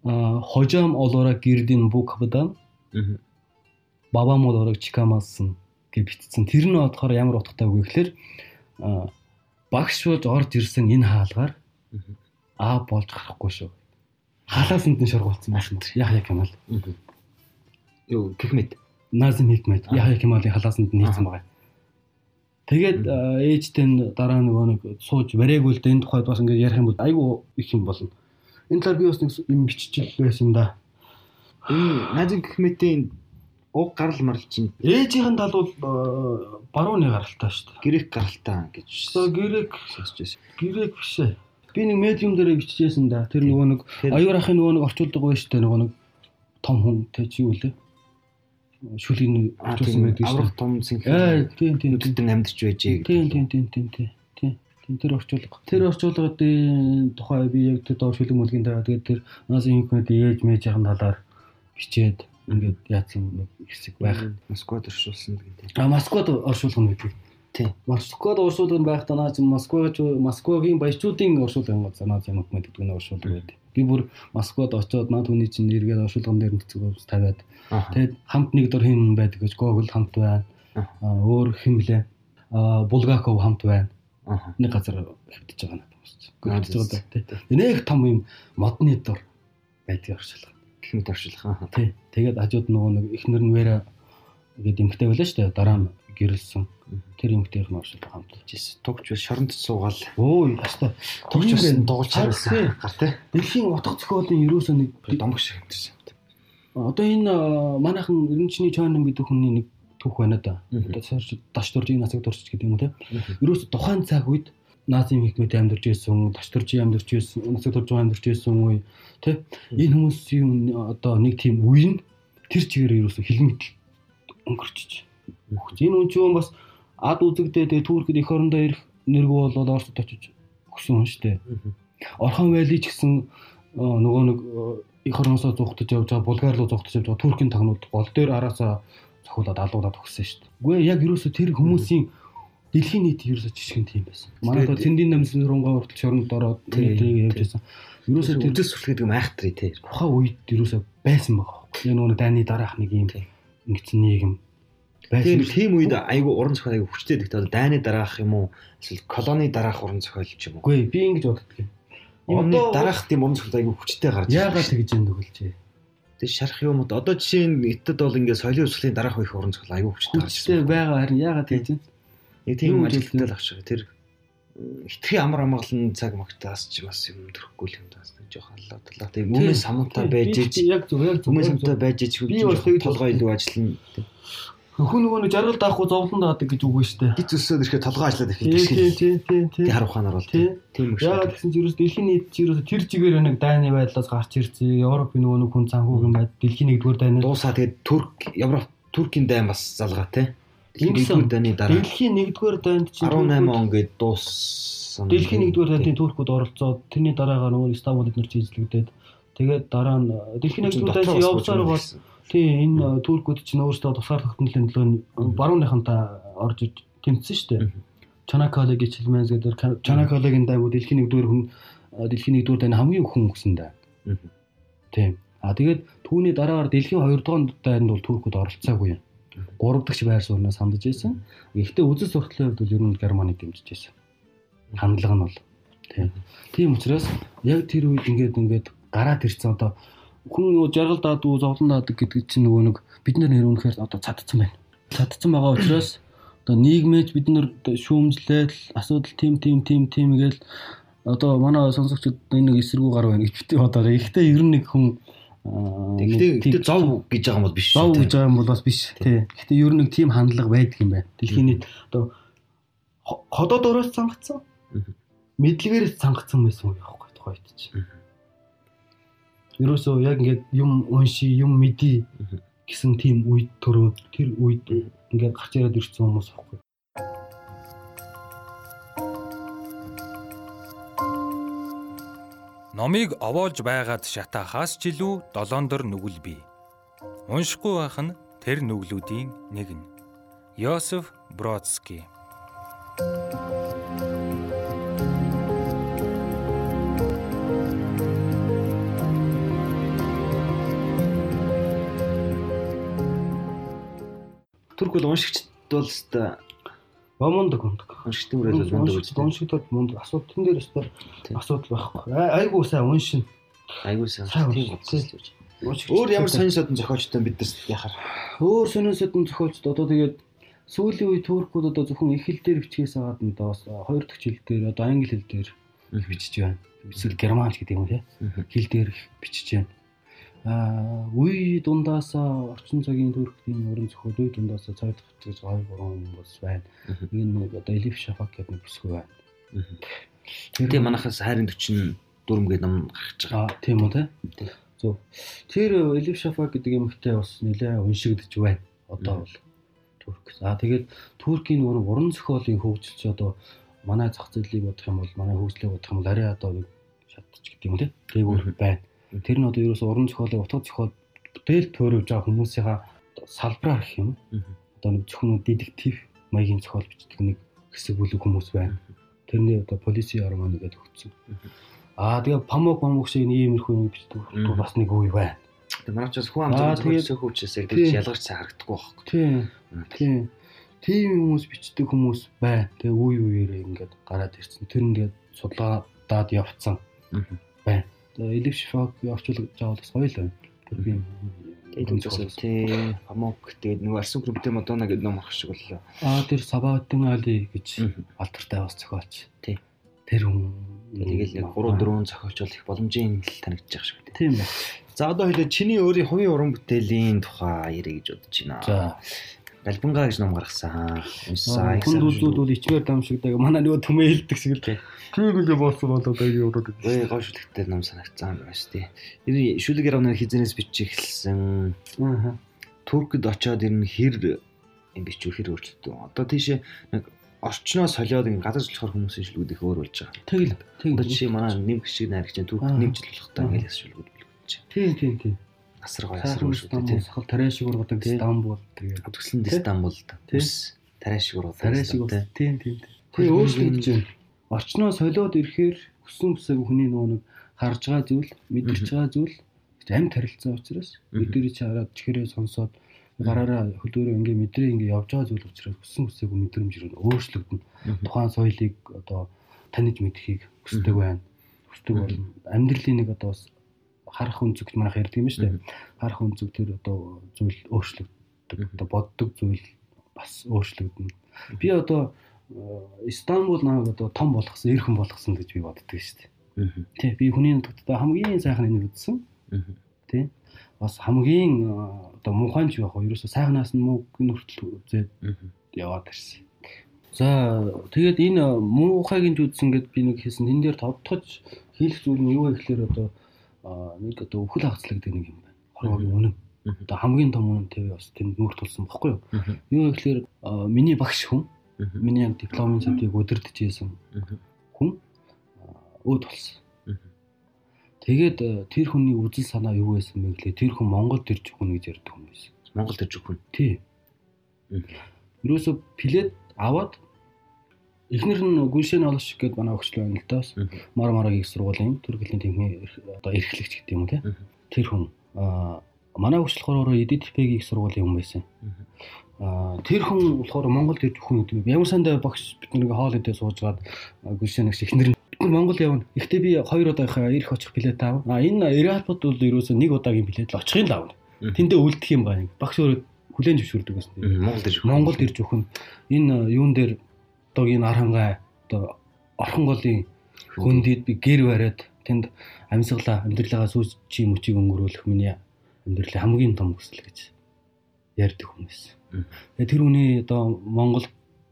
а хожам олора гирдин буквадан бабам олорог чикамасан гэж бичсэн. Тэр нь бодохоор ямар утгатай вэ гэхээр багш болж орж ирсэн энэ хаалгаар аа болж гарахгүй шүү халаасанд нь шургуулсан байсан. Яхя Кемал. Юу Хикмет. Назим Хикмет. Яхя Кемалын халаасанд нь нийцсэн байгаа. Тэгээд ээжтэй дараа нөгөө нэг сууж варээгүй л дээ энэ тухайд бас ингээд ярих юм бол айгүй их юм болно. Энэ талаар би бас нэг юм биччихэл байсан да. Энэ Назим Хикметийн уг гарал марл чинь ээжийнхэн тал бол барууны гаралтай шүү дээ. Грек гаралтай гэж. Грек сонсч байсан. Грек биш ээ. Би нэг медиум дээр биччихсэн да. Тэр нөгөө нэг аюур ахын нөгөө нэг орчуулдаг байж тээ нөгөө нэг том хүн тэ чи юу лээ. Шүлийн орчуулсан байдаг шүү. Аврах том. Аа тийм тийм тийм амьдч байжээ. Тийм тийм тийм тийм тийм. Тийм тэр орчуулга. Тэр орчуулгын тухай би яг тэр доор шүлэг мүлгийн дараа тэгээд тэр насын хинкмэд ээж мэйжийн талаар бичээд ингээд яатсан хэсэг байх. Москвад оршуулсан гэдэг. А Москвад оршуулгын байдаг. Тийм. Москвад уршуулгын байх танаа чи Москвач Москвагийн баячуудын уршуулгын занаа юм гэдэг нь уршуулга байдаг. Би бүр Москвад очиод наад хүний чинь эргээд уршуулган дээр ус тавиад тэгээд хамт нэг дор хин байдаг гэж Google хамт байна. Өөр хэм блэ? Булгаков хамт байна. Нэг газар хэвдэж байгаа надад байна. Хэвдэж байгаа тийм. Нэг том юм модны дор байдаг уршуулга. Гэх мэт уршуулга. Тий. Тэгээд хажууд нөгөө нэг ихнэр нь вэра гэдэг эмхтэй байлаа шүү дээ. Дараа нь гэрэлсэн. Тэр эмгтийнх нь оршил хамталж ирсэн. Тугч шоронд суугаал. Өө яста. Тугч байсан дугуулж харсан. Гар тий. Дэлхийн утга зохиолын ерөөсөө нэг домог шиг хамтарсан. Одоо энэ манайхан Эренчний Чойнон гэдэг хүний нэг түүх байна да. Даш дурж энэ насаг дурч гэдэг юм уу те. Ерөөсө тухайн цаг үед Назим хикмэд амьдарч байсан, Ташторжи амьдарч байсан, Насаг Турж амьдарч байсан үе тий энэ хүмүүсийн одоо нэг тийм үе нь тэр чигээр ерөөсө хилмит өнгөрчиж. Энэ үн чинь бас ад үзэгдээ тэгээ Туркид эх орондоо ирэх нэргүү болоод Оросд очиж өгсөн хүн шүү дээ. Орхон вайли ч гэсэн нөгөө нэг эх орносоо зугтаж явж байгаа Булгар руу зугтаж явж байгаа Туркийн тагнууд гол дээр араасаа цохиулаад алуулаад өгсөн шүү дээ. Үгүй яг ерөөсө тэр хүмүүсийн дэлхийн нийт ерөөсө жишгэн тийм байсан. Манай одоо цэндийн намсын сургуугаа хүртэл шоронд ороод тэрийг явж байсан. Ерөөсө тэмцэл сүлхээд юм айхтрий тий. Тухайн үед ерөөсө байсан байгаа. Яг нөгөө дайны дараах нэг юм ингэсэн нийгэм байсан. Тийм үед айгүй уран зохиол айгүй хүчтэй дэгтэй. Дайны дараах юм уу? Эсвэл колони дараах уран зохиол ч юм уу? Үгүй би ингэж боддог юм. Өмнө дараах тийм уран зохиол айгүй хүчтэй гарч. Яагаад тэгж юм төгөлжээ? Тэг шарах юм уу? Одоо жишээ нь Итэд бол ингээд соёлын өсгөлийн дараах их уран зохиол айгүй хүчтэй гарч. Хүчтэй байгаа харин яагаад тэгж юм? Нэг тийм ажилттай л авчих. Тэр хитрхи амар амгалан цаг магтаас ч бас юм төрөхгүй юм даас нэг жоох аллаа талаа. Тэг өмнө самтаа байж яг зөв яг зөв самтаа байж ич хүү толгой илүү ажиллана. Хүн нөгөө нэг жаргал даахгүй зовлон даадаг гэж үг шүү дээ. Гиз өсөөд ирэхэд толгой ажиллаад ирэхэд тийм тийм тийм тийм. Тэг харах ухаанаар бол тийм шүү. Яагаад гэсэн чинь ерөөс дэлхийн нийт чи ерөөс тэр чигээр нэг дайны байдлаас гарч ирсэн. Европын нөгөө нэг хүн цанхуугийн байд дэлхийн нэгдүгээр дайнаас дуусаа тэгээд Турк Европ Туркийн дайн бас залгаа тий. Нэгдүгээр дайны дараа дэлхийн нэгдүгээр дайнд чи 18 он гээд дууссан. Дэлхийн нэгдүгээр дайны туркууд оролцоод тэрний дараагаар нөгөө Стамбул эднэр чийзлэгдээд тэгээд дараа нь дэлхийн нэгдүгээр дайнд явсаар бол тий энэ туркууд чинь өөрсдөө тусгаар тогтнолын төлөө барууныхантаа орж иж тэмцсэн шүү дээ. Чанакалегийн Чилмэнс гэдэг Чанакалегийн дайгууд дэлхийн нэгдүгээр хүн дэлхийн нэгдүгээр дайны хамгийн хүн хүсэн даа. Тийм. А тэгээд түүний дараагаар дэлхийн 2 дугаар дайнд бол туркууд оролцоогүй юм. 3 дахь байр сууриас хандж байсан. Гэхдээ үзэл сурталын хувьд бол ер нь Германыг дэмжиж байсан. Хандлага нь бол тийм. Тийм учраас яг тэр үед ингээд ингээд гараад ирсэн одоо хүн нөгөө жаргал даадаг, зовлон даадаг гэдэг чинь нөгөө нэг бид нар нэр үнэхээр одоо цадцсан байна. Цадцсан байгаа учраас одоо нийгмэж бид нар шүүмжлээл асуудал тийм тийм тийм тийм гээл одоо манай сонсогчид энэ нэг эсэргүү гар байна гэж бити бодоо. Ихтэй ер нь нэг хүн Гэхдээ зов гэж байгаа юм бол биш. Зов гэж байгаа юм бол бас биш. Тий. Гэхдээ ер нь нэг тийм хандлага байдаг юм байна. Дэлхийн нийт одоо ходоод өрөөс цангацсан. Мэдлэгээрээс цангацсан байсан юм яахгүй тухайд чинь. Ерөөсөө яг ингээд юм унши, юм мэдий гэсэн тийм үед төрөө тэр үед ингээд гарч ирээд ирсэн хүмүүс байхгүй. Номыг овоолж байгаад шатаахаас ч илүү долоондор нүгэл бий. Уншихгүй байх нь тэр нүглүүдийн нэг нь. Йосеф Бродский Турк бол уншигчд бол Мундаг мундаг. Уншигтэн мөрөл бол мундаг гэж. Уншигтод мундаг. Асуудал тэн дээр өстой асуудал байхгүй. Айгуу сайн уншин. Айгуу сайн. Тийм үгүй. Өөр ямар сонин содон зохиолчтой бид нар яхаар. Өөр сонин содон зохиолчд одоо тэгээд сүүлийн үе туркууд одоо зөвхөн их хэл дээр бичгээс аваад нь одоо хоёр дахь хэл дээр одоо англи хэл дээр бичиж байна. Эсвэл германч гэдэг юм тий. Хэл дээр бичиж байна үе дундаасаа орчин цагийн төрхтийн уран зохиол үе дундаасаа цай дахж гэж 2 3 хүн бас байна. Энэ нэг одоо Элиф Шафак гэдэг нэг бүсгүй байна. Тэгээ манахаас хайрын 40 дүрм гэдэг ном гарч байгаа. Тийм үү те. Зөв. Тэр Элиф Шафак гэдэг эмэгтэй бас нэлээ уншигдэж байна. Одоо бол Турк. А тэгээд Туркийн нэг уран зохиолын хөгжил чи одоо манай зах зээлийг бодох юм бол манай хөгжлийг бодох юм бол арай одоо нэг шатч гэдэг юм те. Тэйгүүр байна Тэр нь одоо ерөөсө уран зохиолыг утга зохиол бүтээл төөрөвж байгаа хүмүүсийнхаа салбараар гэх юм. Одоо нэг зөвхөн детектив маягийн зохиол бичдэг нэг хэсэг бүлэг хүмүүс байна. Тэрний одоо полиси арманы гэдэг өгсөн. Аа тэгээ памок памок шиг иймэрхүү нэг бичдэг бас нэг үе байна. Тэгээ манай ч бас хүн амт зохиолч хүчээс яг тэгж ялгарч харагдахгүй байхгүй. Тийм. Тийм. Тийм хүмүүс бичдэг хүмүүс байна. Тэгээ үе үеэрээ ингээд гараад ирсэн. Тэр ингээд судалгаадаад явцсан байна. Элив шифаг орчуулж байгаа бол бас гоё л байна. Түргийн Тэгээд үсээс тий Памок тэгээд нөгөө Арсен групптэй Мадонна гэдэг ном ах шиг боллоо. Аа тэр Сабаатин Али гэж алдартай бас зохиолч. Тий. Тэр хүн тэгэл нэг 3 4 зохиолч бол их боломжийн л танигдчих шиг байна. Тийм ба. За одоо хоёул чиний өөрийн хувийн уран бүтээлийн тухай ярих гэж бодож байна. За. Галбангаа гэж ном гаргасан. Уншсан. Хүн үзлүүд бол ичмээр дамшигдаг. Манай нөгөө төмөө хэлдэг шиг л. Тийм үлээ болсон болоод аяа удаад. Ой гоо шүлэгтэй ном санагцсан байна шүү дээ. Энэ шүлэг яравнаар хизэнээс бичих эхэлсэн. Аа. Туркд очоод ер нь хэр юм бичвэр хэр өөрчлөлтөө. Одоо тийшээ нэг орчноо солиод ин газар жуулахаар хүмүүсийн шүлгүүд их өөр болж байгаа. Тэгэл. Тэг. Одоо жишээ манай нэм гişиг найрагч турк болох та ингээл шүлгүүд билгүүч. Тийм тийм тийм. Асар гоё асар гоё шүү дээ. Сахал тариа шиг ургадаг Стамбул тэгээд Өтгсөн Стамбулд. Үс тариа шиг ургадаг. тариа шиг бол тийм тийм. Тэгээ өөрчлөгдөж байна. Орчноо солиод ирэхээр хүссэн хүсээг хүний нөгөө нэг харж байгаа зүйл, мэдэрч байгаа зүйл амт харилцаа учраас өдөрий чи хараад чихэрээ сонсоод гараараа хөлөөрөө ингээ мэдрээ ингээ явж байгаа зүйл учраас хүссэн хүсээгүй мэдрэмж ирнэ өөрчлөгдөн. Тухайн соёлыг одоо таньж мэдхийг хүсдэг байна. Хүсдэг болно. Амьдралын нэг одоо харах үнцэгт манайх ярьдаг юм шүү дээ. Харах үнцэг тэр одоо зүйл өөрчлөгддөг. Одоо боддог зүйл бас өөрчлөгдөнө. Би одоо Стамбул намайг одоо том болгосон, эрхэн болгосон гэж би боддог шүү дээ. Тий, би хүний нутагтаа хамгийн сайхан энийг үзсэн. Тий. Бас хамгийн одоо муухай ч яг ерөөсө сайхнаас нь муу нүртэл үзээд яваад ирсэн. За тэгээд энэ муухайг нь үзсэн гэд би нэг хэлсэн. Тэн дээр товтгож хийх зүйл нь юу вэ гэхээр одоо нэг одоо өвхөл хагацлагдаг нэг юм байна. Хорвогийн үнэн. Одоо хамгийн том үнэн TV бас тэнд нүүр тулсан бохгүй юу? Юу гэхээр миний багш хүн Миний яг дипломын цэвдийг өдөрдөж ийсэн хүн өөд болсон. Тэгээд тэр хүний үзэл санаа юу байсан бэ гэхлээр тэр хүн Монголд ирж өгнө гэж ярьдаг хүн байсан. Монголд ирж өгнө. Тий. Ерөөсө плед аваад эхнэр нь Гүлшэн олш гэдээ манай өгчлөө байна л да. Мар марагийн их сургуулийн төрөлхтний тэмхээ одоо эрхлэгч гэдэг юм те. Тэр хүн аа манай өгчлөхөөр эдитпгийн их сургуулийн хүн байсан. Аа тэр хүн болохоор Монголд ирж хүн гэдэг. Ямар сандаа багш бид нэг хоол идээ суужгаад Гүлшэн нэгш эхнэр нь Монгол явна. Ихтэй би хоёр удаа ирэх очих билет аав. А энэ Эрапот бол ерөөсөө нэг удаагийн билет л очихын л аавна. Тэндээ үлдэх юм байна. Багш өөрөө хүлэн зөвшөөрдөг гэсэн. Монголд ирж Монголд ирж өхөн энэ юун дээр энэ архангай одоо орхон голын хөндөд би гэр бариад тэнд амьсгалаа амьдралаа сүүч чи мөчийг өнгөрүүлэх миний амьдралын хамгийн том хүсэл гэж ярьдаг хүмүүс. Тэгээ тэр үний одоо Монгол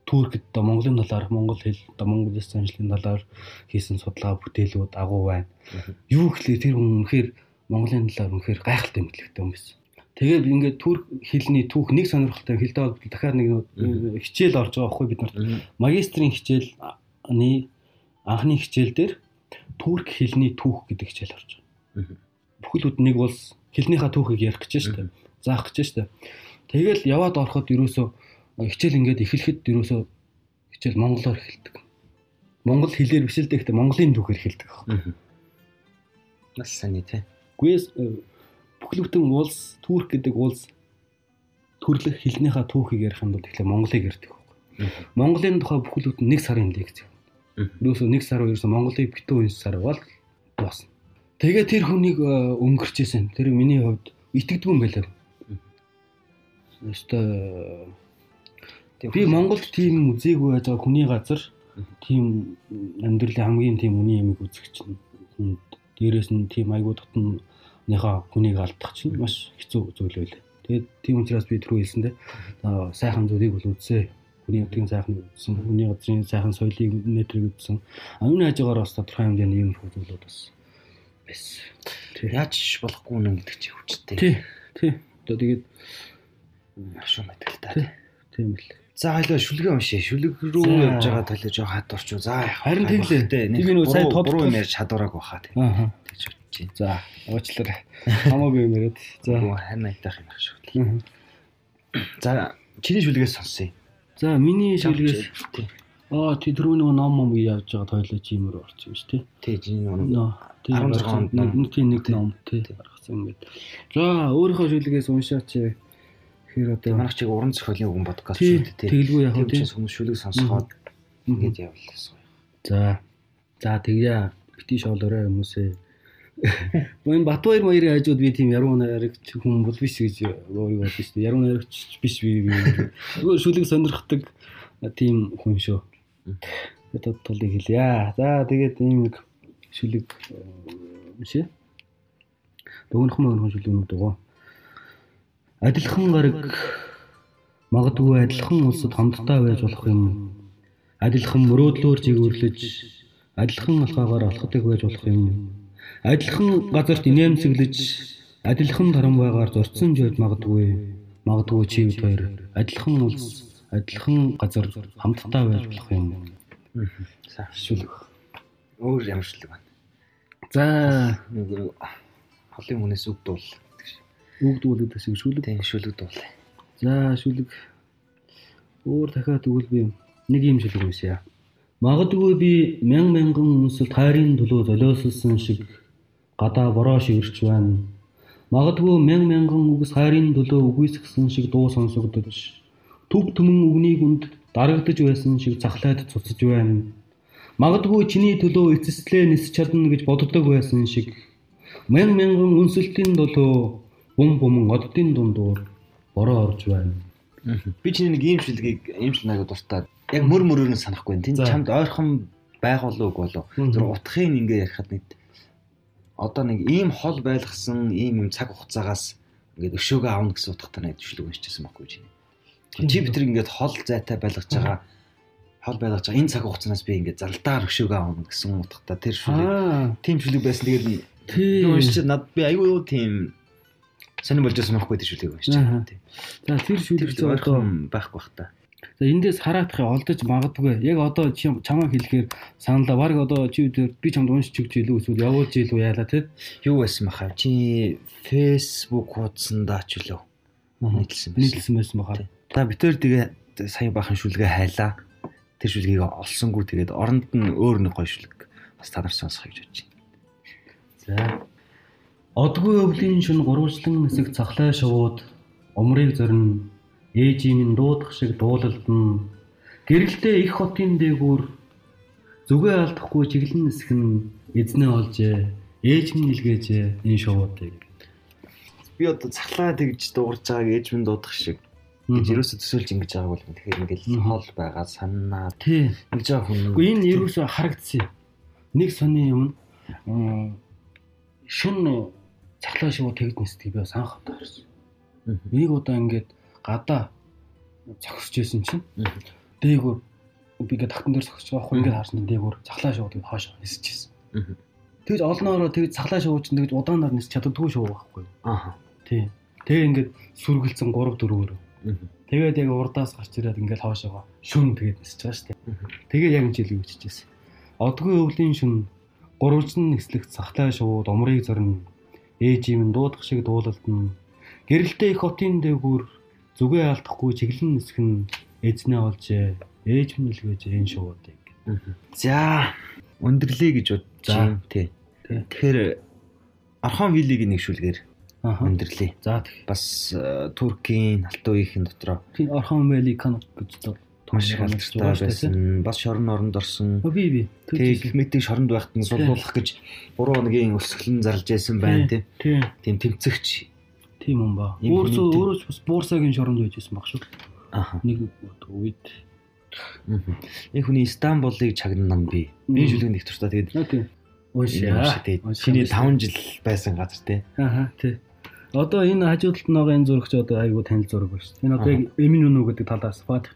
Туркд одоо Монголын талаар Монгол хэл одоо Монгол улс заншлын талаар хийсэн судалгаа бүтээлүүд агуу байна. Юу гэхлээр тэр хүн үнэхээр Монголын талаар үнэхээр гайхалтай мэдлэгтэй хүн байсан. Тэгээд ингээд турк хэлний түүх нэг сонирхолтой хэлдэг бол дахиад нэг хичээл орж байгаа байхгүй бид нарт. Магистрийн хичээлний анхны хичээл дээр турк хэлний түүх гэдэг хичээл орж байгаа. Бүхэл нэг улс хэлнийхаа түүхийг ярих гэж дээ. Заах гэж дээ. Тэгэл яваад ороход ерөөсөө хичээл ингээд эхлэхэд ерөөсөө хичээл монголоор эхэлдэг. Монгол хэлээр биш л дээ гэхдээ монголын түүхээр эхэлдэг. Нас саний тий. Гүйс бүхэл бүтэн улс турк гэдэг улс төрлөх хэлнийхаа түүхийг ярих юм бол тэгэхээр монголыг ярьдаг байна. Монголын тухай бүхэл бүтэн нэг сарын лекц. Ерөөсөө нэг сар ерөөсөө монголыг битүү энэ сар бол дуусна. Тэгээ тэр хүнийг өнгөрчээсэн. Тэр миний хувьд итгэдэггүй юм байлаа. Өстой Би Монголд тийм үзээгүй байж байгаа хүний газар тийм амьдралын хамгийн тийм үний ямиг үзэх чинь хүнд дээрэс нь тийм айгуу дотныхаа хүнийг алдах чинь маш хэцүү зүйл байлаа. Тэгээд тийм учраас би түрүү хэлсэндээ сайхан зүйлийг бол үзье. Хүний өдрийн сайхан үзсэн, хүний газрын сайхан соёлыг нэтрийг үзсэн. Аюуны хажуугаар бас тодорхой хэмжээний юм зүйлүүд бас байсан. Яаж болохгүй нэ гэдэг чи хүчтэй. Тий. Тий. Одоо тэгээд ашуу мэдгэлтэй. Тийм л. За хоёлоо шүлгээ уншээ. Шүлэг рүү явж байгаа талаа жоо хадварч. За харин тийм лээ. Би нэг сая топ руу ярьж чадвараагүй хаа тийм. Тэгж бодож байна. За уучлаарай. Хамаагүй юм яриад. За харин айтах юм ах шүү. За чиний шүлгээс сонсъё. За миний шүлгээс Аа тий түрүү нэг ном ном явж байгаа тойлоо чимэр орчих юм шүү тий. Тий чиний ном. 16 онд нэг тийм нэг ном тий гаргасан ингээд. За өөрийнхөө шүлгээс уншаач. Тэгэхээр одоо манайх чиг уран зохиолын үгэн подкаст шүү дээ. Тэгэлгүй яг тийм хүмүүс шүлэг сонсоход ингэж явуулсан. За. За тэгье. Бити шоолоорой хүмүүсээ. Мөн Батбаяр маярын хажууд би тийм яруу найрагч хүн бол биш гэж өөрийгөө бодсон шүү дээ. Яруу найрагч биш би. Нөгөө шүлэг сонирхдаг тийм хүн шүү. Тэгээд тулыг хэлье. За тэгээд ийм нэг шүлэг биш ээ. Бөгнөх мөн шүлэг нүд байгаа. Адилхан гараг Магадгүй адилхан улсад хамтдаа байж болох юм. Адилхан мөрөөдлөөр жигүүрлэж, адилхан алхаагаар алхадаг байж болох юм. Адилхан газарт инээмсэглэж, адилхан таран байгаар зурцсан жойд магадгүй. Магадгүй чи бид хоёр адилхан улс, адилхан газар хамтдаа байж болох юм. Сайн шүлэг. Өөр ямар шүлэг байна. За, Нэг холын хүнээс үг дуул. үг дүүлдэг шиг шүлэг. Тийм шүлэг дуул. За шүлэг өөр дахиад өгвөл би нэг юм шүлэг уншъя. Магадгүй би мянган мянган үнсэлт хайрын төлөө золиослсон шиг гадаа бороо шивэрч байна. Магадгүй мянган мянган үгс хайрын төлөө үгүйсгсэн шиг дуу сонсогдож төв төмөн үгнийг үнд дарагдж байсан шиг цахлаад цуцж байна. Магадгүй чиний төлөө эцэслээ нисч чадна гэж боддог байсан шиг мянган мянган үнсэлтийн төлөө бум буман оддын дундуур бороо орж байна. Би чиний нэг ийм шүлгийг ийм шүлэг аяга дуртай. Яг мөр мөрөөр нь санахгүй. Тэнд чамд ойрхон үг болов. Мгм. Зүр утгыг ингээ ярихад нэг одоо нэг ийм хол байлгасан ийм юм цаг хугацаагаас ингээд өшөөгөө аавна гэсэн утгатай нэг шүлэг уншижсэн байхгүй чиний. Чи битэр ингээд хол зайтай байлгаж байгаа хол байлгаж байгаа энэ цаг хугацаанаас би ингээд зардаар өшөөгөө аавна гэсэн утгатай тэр шүлэг. Тим шүлэг байсан. Тэгээд тийм. уншиж над би айгүй тийм сонир болж байсан байхгүй тэр шүлэг уншиж. Тийм. За тэр шүлэг ойрхон байхгүй бах та. За эндээс хараадах олдож магадгүй. Яг одоо чи чамаа хэлэхээр саналаа баг одоо чи өдөр би чамд уншиж өгч илүү эсвэл явуулж илүү яалаа тий. Юу байсан баха? Чи Facebook хуудсандаа ч үлээ нийтлсэн байсан. Нийтлсэн байсан баха. Та битэр тэгээ сая бахан шүлгээ хайлаа. Тэр шүлгийг олсонгүй тэгээд оронд нь өөр нэг гоё шүлэг бас та нар сонсох гэж бодож байна. За. Одгүй өвлийн шүн гурвалжлан нисэх цахлаа шувууд умрыг зорин ээжийн дуудах шиг дуулалдна. Гэрэлтэй их хотын дээгүүр зүгээ алдахгүй чиглэн нисэх нь эзнээ олжээ. Ээж минь илгээжээ энэ шувуудыг. Би одоо цахлаа тэгж дуурж байгааг ээж минь дуудах шиг гэж ерөөсө төсөөлж ингэж байгааг бол тэгэхээр ингээл хол байгаа санаа Тий. ингэж байгаа хүн. Гэхдээ энэ ерөөсөө харагдсан. Нэг сони юм. м, Шүн цахлаа шууд тэгд нисдэг би бас анх удаа харсан. Нэг удаа ингээд гадаа зогсож байсан чинь дээгүүр би ингээд тагтан дээр зогсож байгаа хөө ингээд харсан дээгүүр цахлаа шууд ингээд хойш нисэж. Мгм. Тэгж олноороо тэгж цахлаа шууд чинь тэгж удаанаар нисч чаддаггүй шүү байхгүй. Ааха. Тий. Тэгээ ингээд сүргэлцэн 3 4-өөр. Мгм. Тэгээд яг урдаас гарч ирээд ингээд хоошоогоо шүн тэгээд нисэж байгаа шүү дээ. Мгм. Тэгээ яг энэ жил юу хийчихсэн. Одгүй өвлийн шүн гурвалжин нислэх цахлаа шууд умрыг зорно. Ээж юм дуудах шиг дуулалдна. Гэрэлтэй их хотын дээгүүр зүгээ алдахгүй чиглэн нисэх нь эзнээ олжээ. Ээж минь илгээж энэ шуудыг. За өндөрлөө гэж байна. Тий. Тэгэхээр Архон виллигийн нэг шүлгээр Аха. өндөрлөө. За тэг. Бас э, Туркийн алтан үеийн дотроо Орхон Мэли канал гэж маш их алдартай байсан. Бас шорон оронд орсон. Би би. Тэг хикмэтийг шоронд байхад нь сулуулах гэж 3 хоногийн өсгөлн зарлж байсан байна тий. Тийм. Тийм тэмцэгч. Тийм юм ба. Өөрөө хүмүүс- өөрөө ч бас буурсагийн шоронд байжсэн баг шүү. Аха. Нэг үед. Энэ хүний Стамбулыг чагнан би. Би шүлэг нэг туртаа тэгээд Аа тийм. энэ Уншаа. тэгээд чиний 5 жил байсан газар тий. Аха тий. Одоо энэ хажуудалд байгаа энэ зурагч одоо айгүй танил зураг байна шүү. Энэ одоо яг Эмин Үнү гэдэг талаас Фатих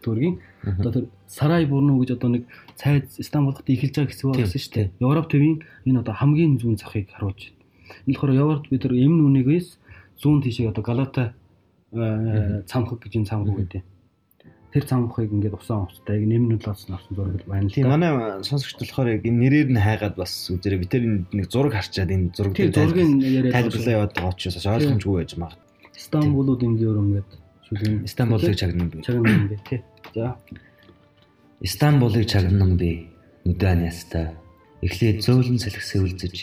Мгм. одоо тэр Сарай Бурну гэж одоо нэг цайд Стамбул хотод эхэлж байгаа хэсэг байсан шүү дээ. Европ төвийн энэ одоо хамгийн зүүн захыг харуулж байна. Энэ болохоор Европт бид тэр Эмин Үнэгээс зүүн тишээ одоо Галата э, цамхаг гэж энэ цамхаг гэдэг. Тэр цамхагыг ингээд усан уцтай яг Эмин Үнээс авсан зураг байна л Тийм манай сонсогч болохоор яг энэ нэрээр нь хайгаад бас үзээрэй. Би тэр нэг зураг харчаад энэ зураг дээр тайлбарлаа яваад байгаа учраас бас ойлгомжгүй байж магад. Стамбулуудын дөр ингээд шүлгэн Стамбулыг чагнан би. чагнан бэ тий. За. Стамбулыг чагнан би нүдэнэстэ эхлээд зөөлөн салхисээ үлзэж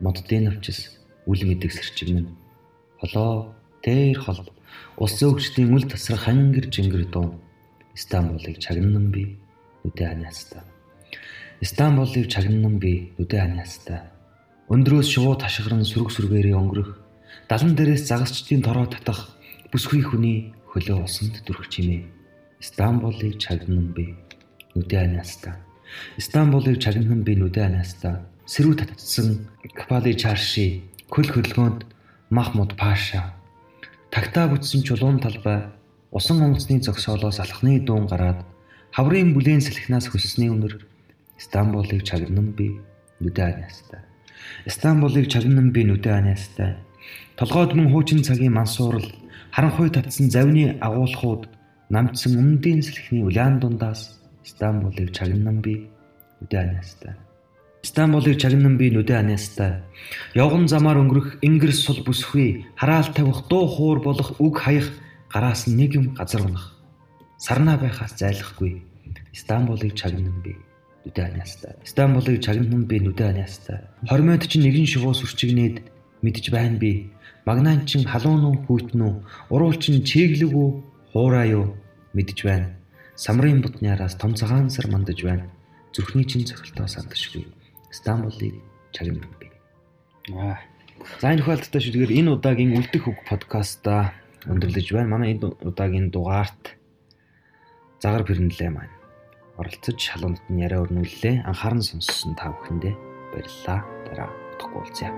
моддын навчис үл мэдэг сэрчмэн холоо тэр хол. Ус зөөгчдийн үл тасрах хангэр жингэр дуу. Стамбулыг чагнан би нүдэнэстэ Стамбулыг чагнан би нүдэнэстэ өндрөөс шувуу ташгирн сүрэг сүргээрээ өнгөрөх далан дээрээс загасчдын тороо татах. Бүсгүй хүний хөлөө усанд дүрх чимээ. Стамбулыг чагнан би нүдэ анаста. Стамбулыг чагнан би нүдэ анаста. Сэрүү татсан Капали чарши хөл хөдөлгөөнд Махмуд Паша. Тагтаа бүтсэн чулуун талбай усан онгоцны зогсоолоос алхны дуун гараад хаврын бүлээн салхинаас хөссөний өнөр Стамбулыг чагнан би нүдэ анаастай. Стамбулыг чагнан би нүдэ анаастай. Толгойд мөн хуучин цагийн мансуурал харанхуй татсан завны агуулхууд намцсан өмнөдийн салхины уляан дундаас Стамбулыг чагнан би нүдэ анаастай. Стамбулыг чагнан би нүдэ анаастай. Явган замаар өнгөрөх ингэр сул бүсгүй хараал тавих дуу хуур болох үг хаях гараас нэг юм газар унах. Сарнаа байхаас зайлахгүй. Стамбулыг чагнан би нүдэ анаастай. Стамбулыг чагнан би нүдэ анаастай. Хормойд чинь нэгэн шувуус үрчигнээд мэдж байна би. Магнаан чин халуун уу хүйтэн үү? Уруул чин чиглэг үү? Хуураа юу? Мэдж байна. Самрын бутны араас том цагаан сар мандаж байна. Зүрхний чин цохилтоо сандашгүй. Стамбулыг чагнан би. Аа. За энэ хуваалттай шүү. Тэгэхээр энэ удаагийн үлдэх үг подкаста өндөрлөж байна. Манай энэ удаагийн дугаарт загар пэрнэлээ маань оролцож шалгамт нь яриа өрнүүллээ. Анхааран сонссон та бүхэндээ баярлалаа. Дараа утгагүй уулзъя.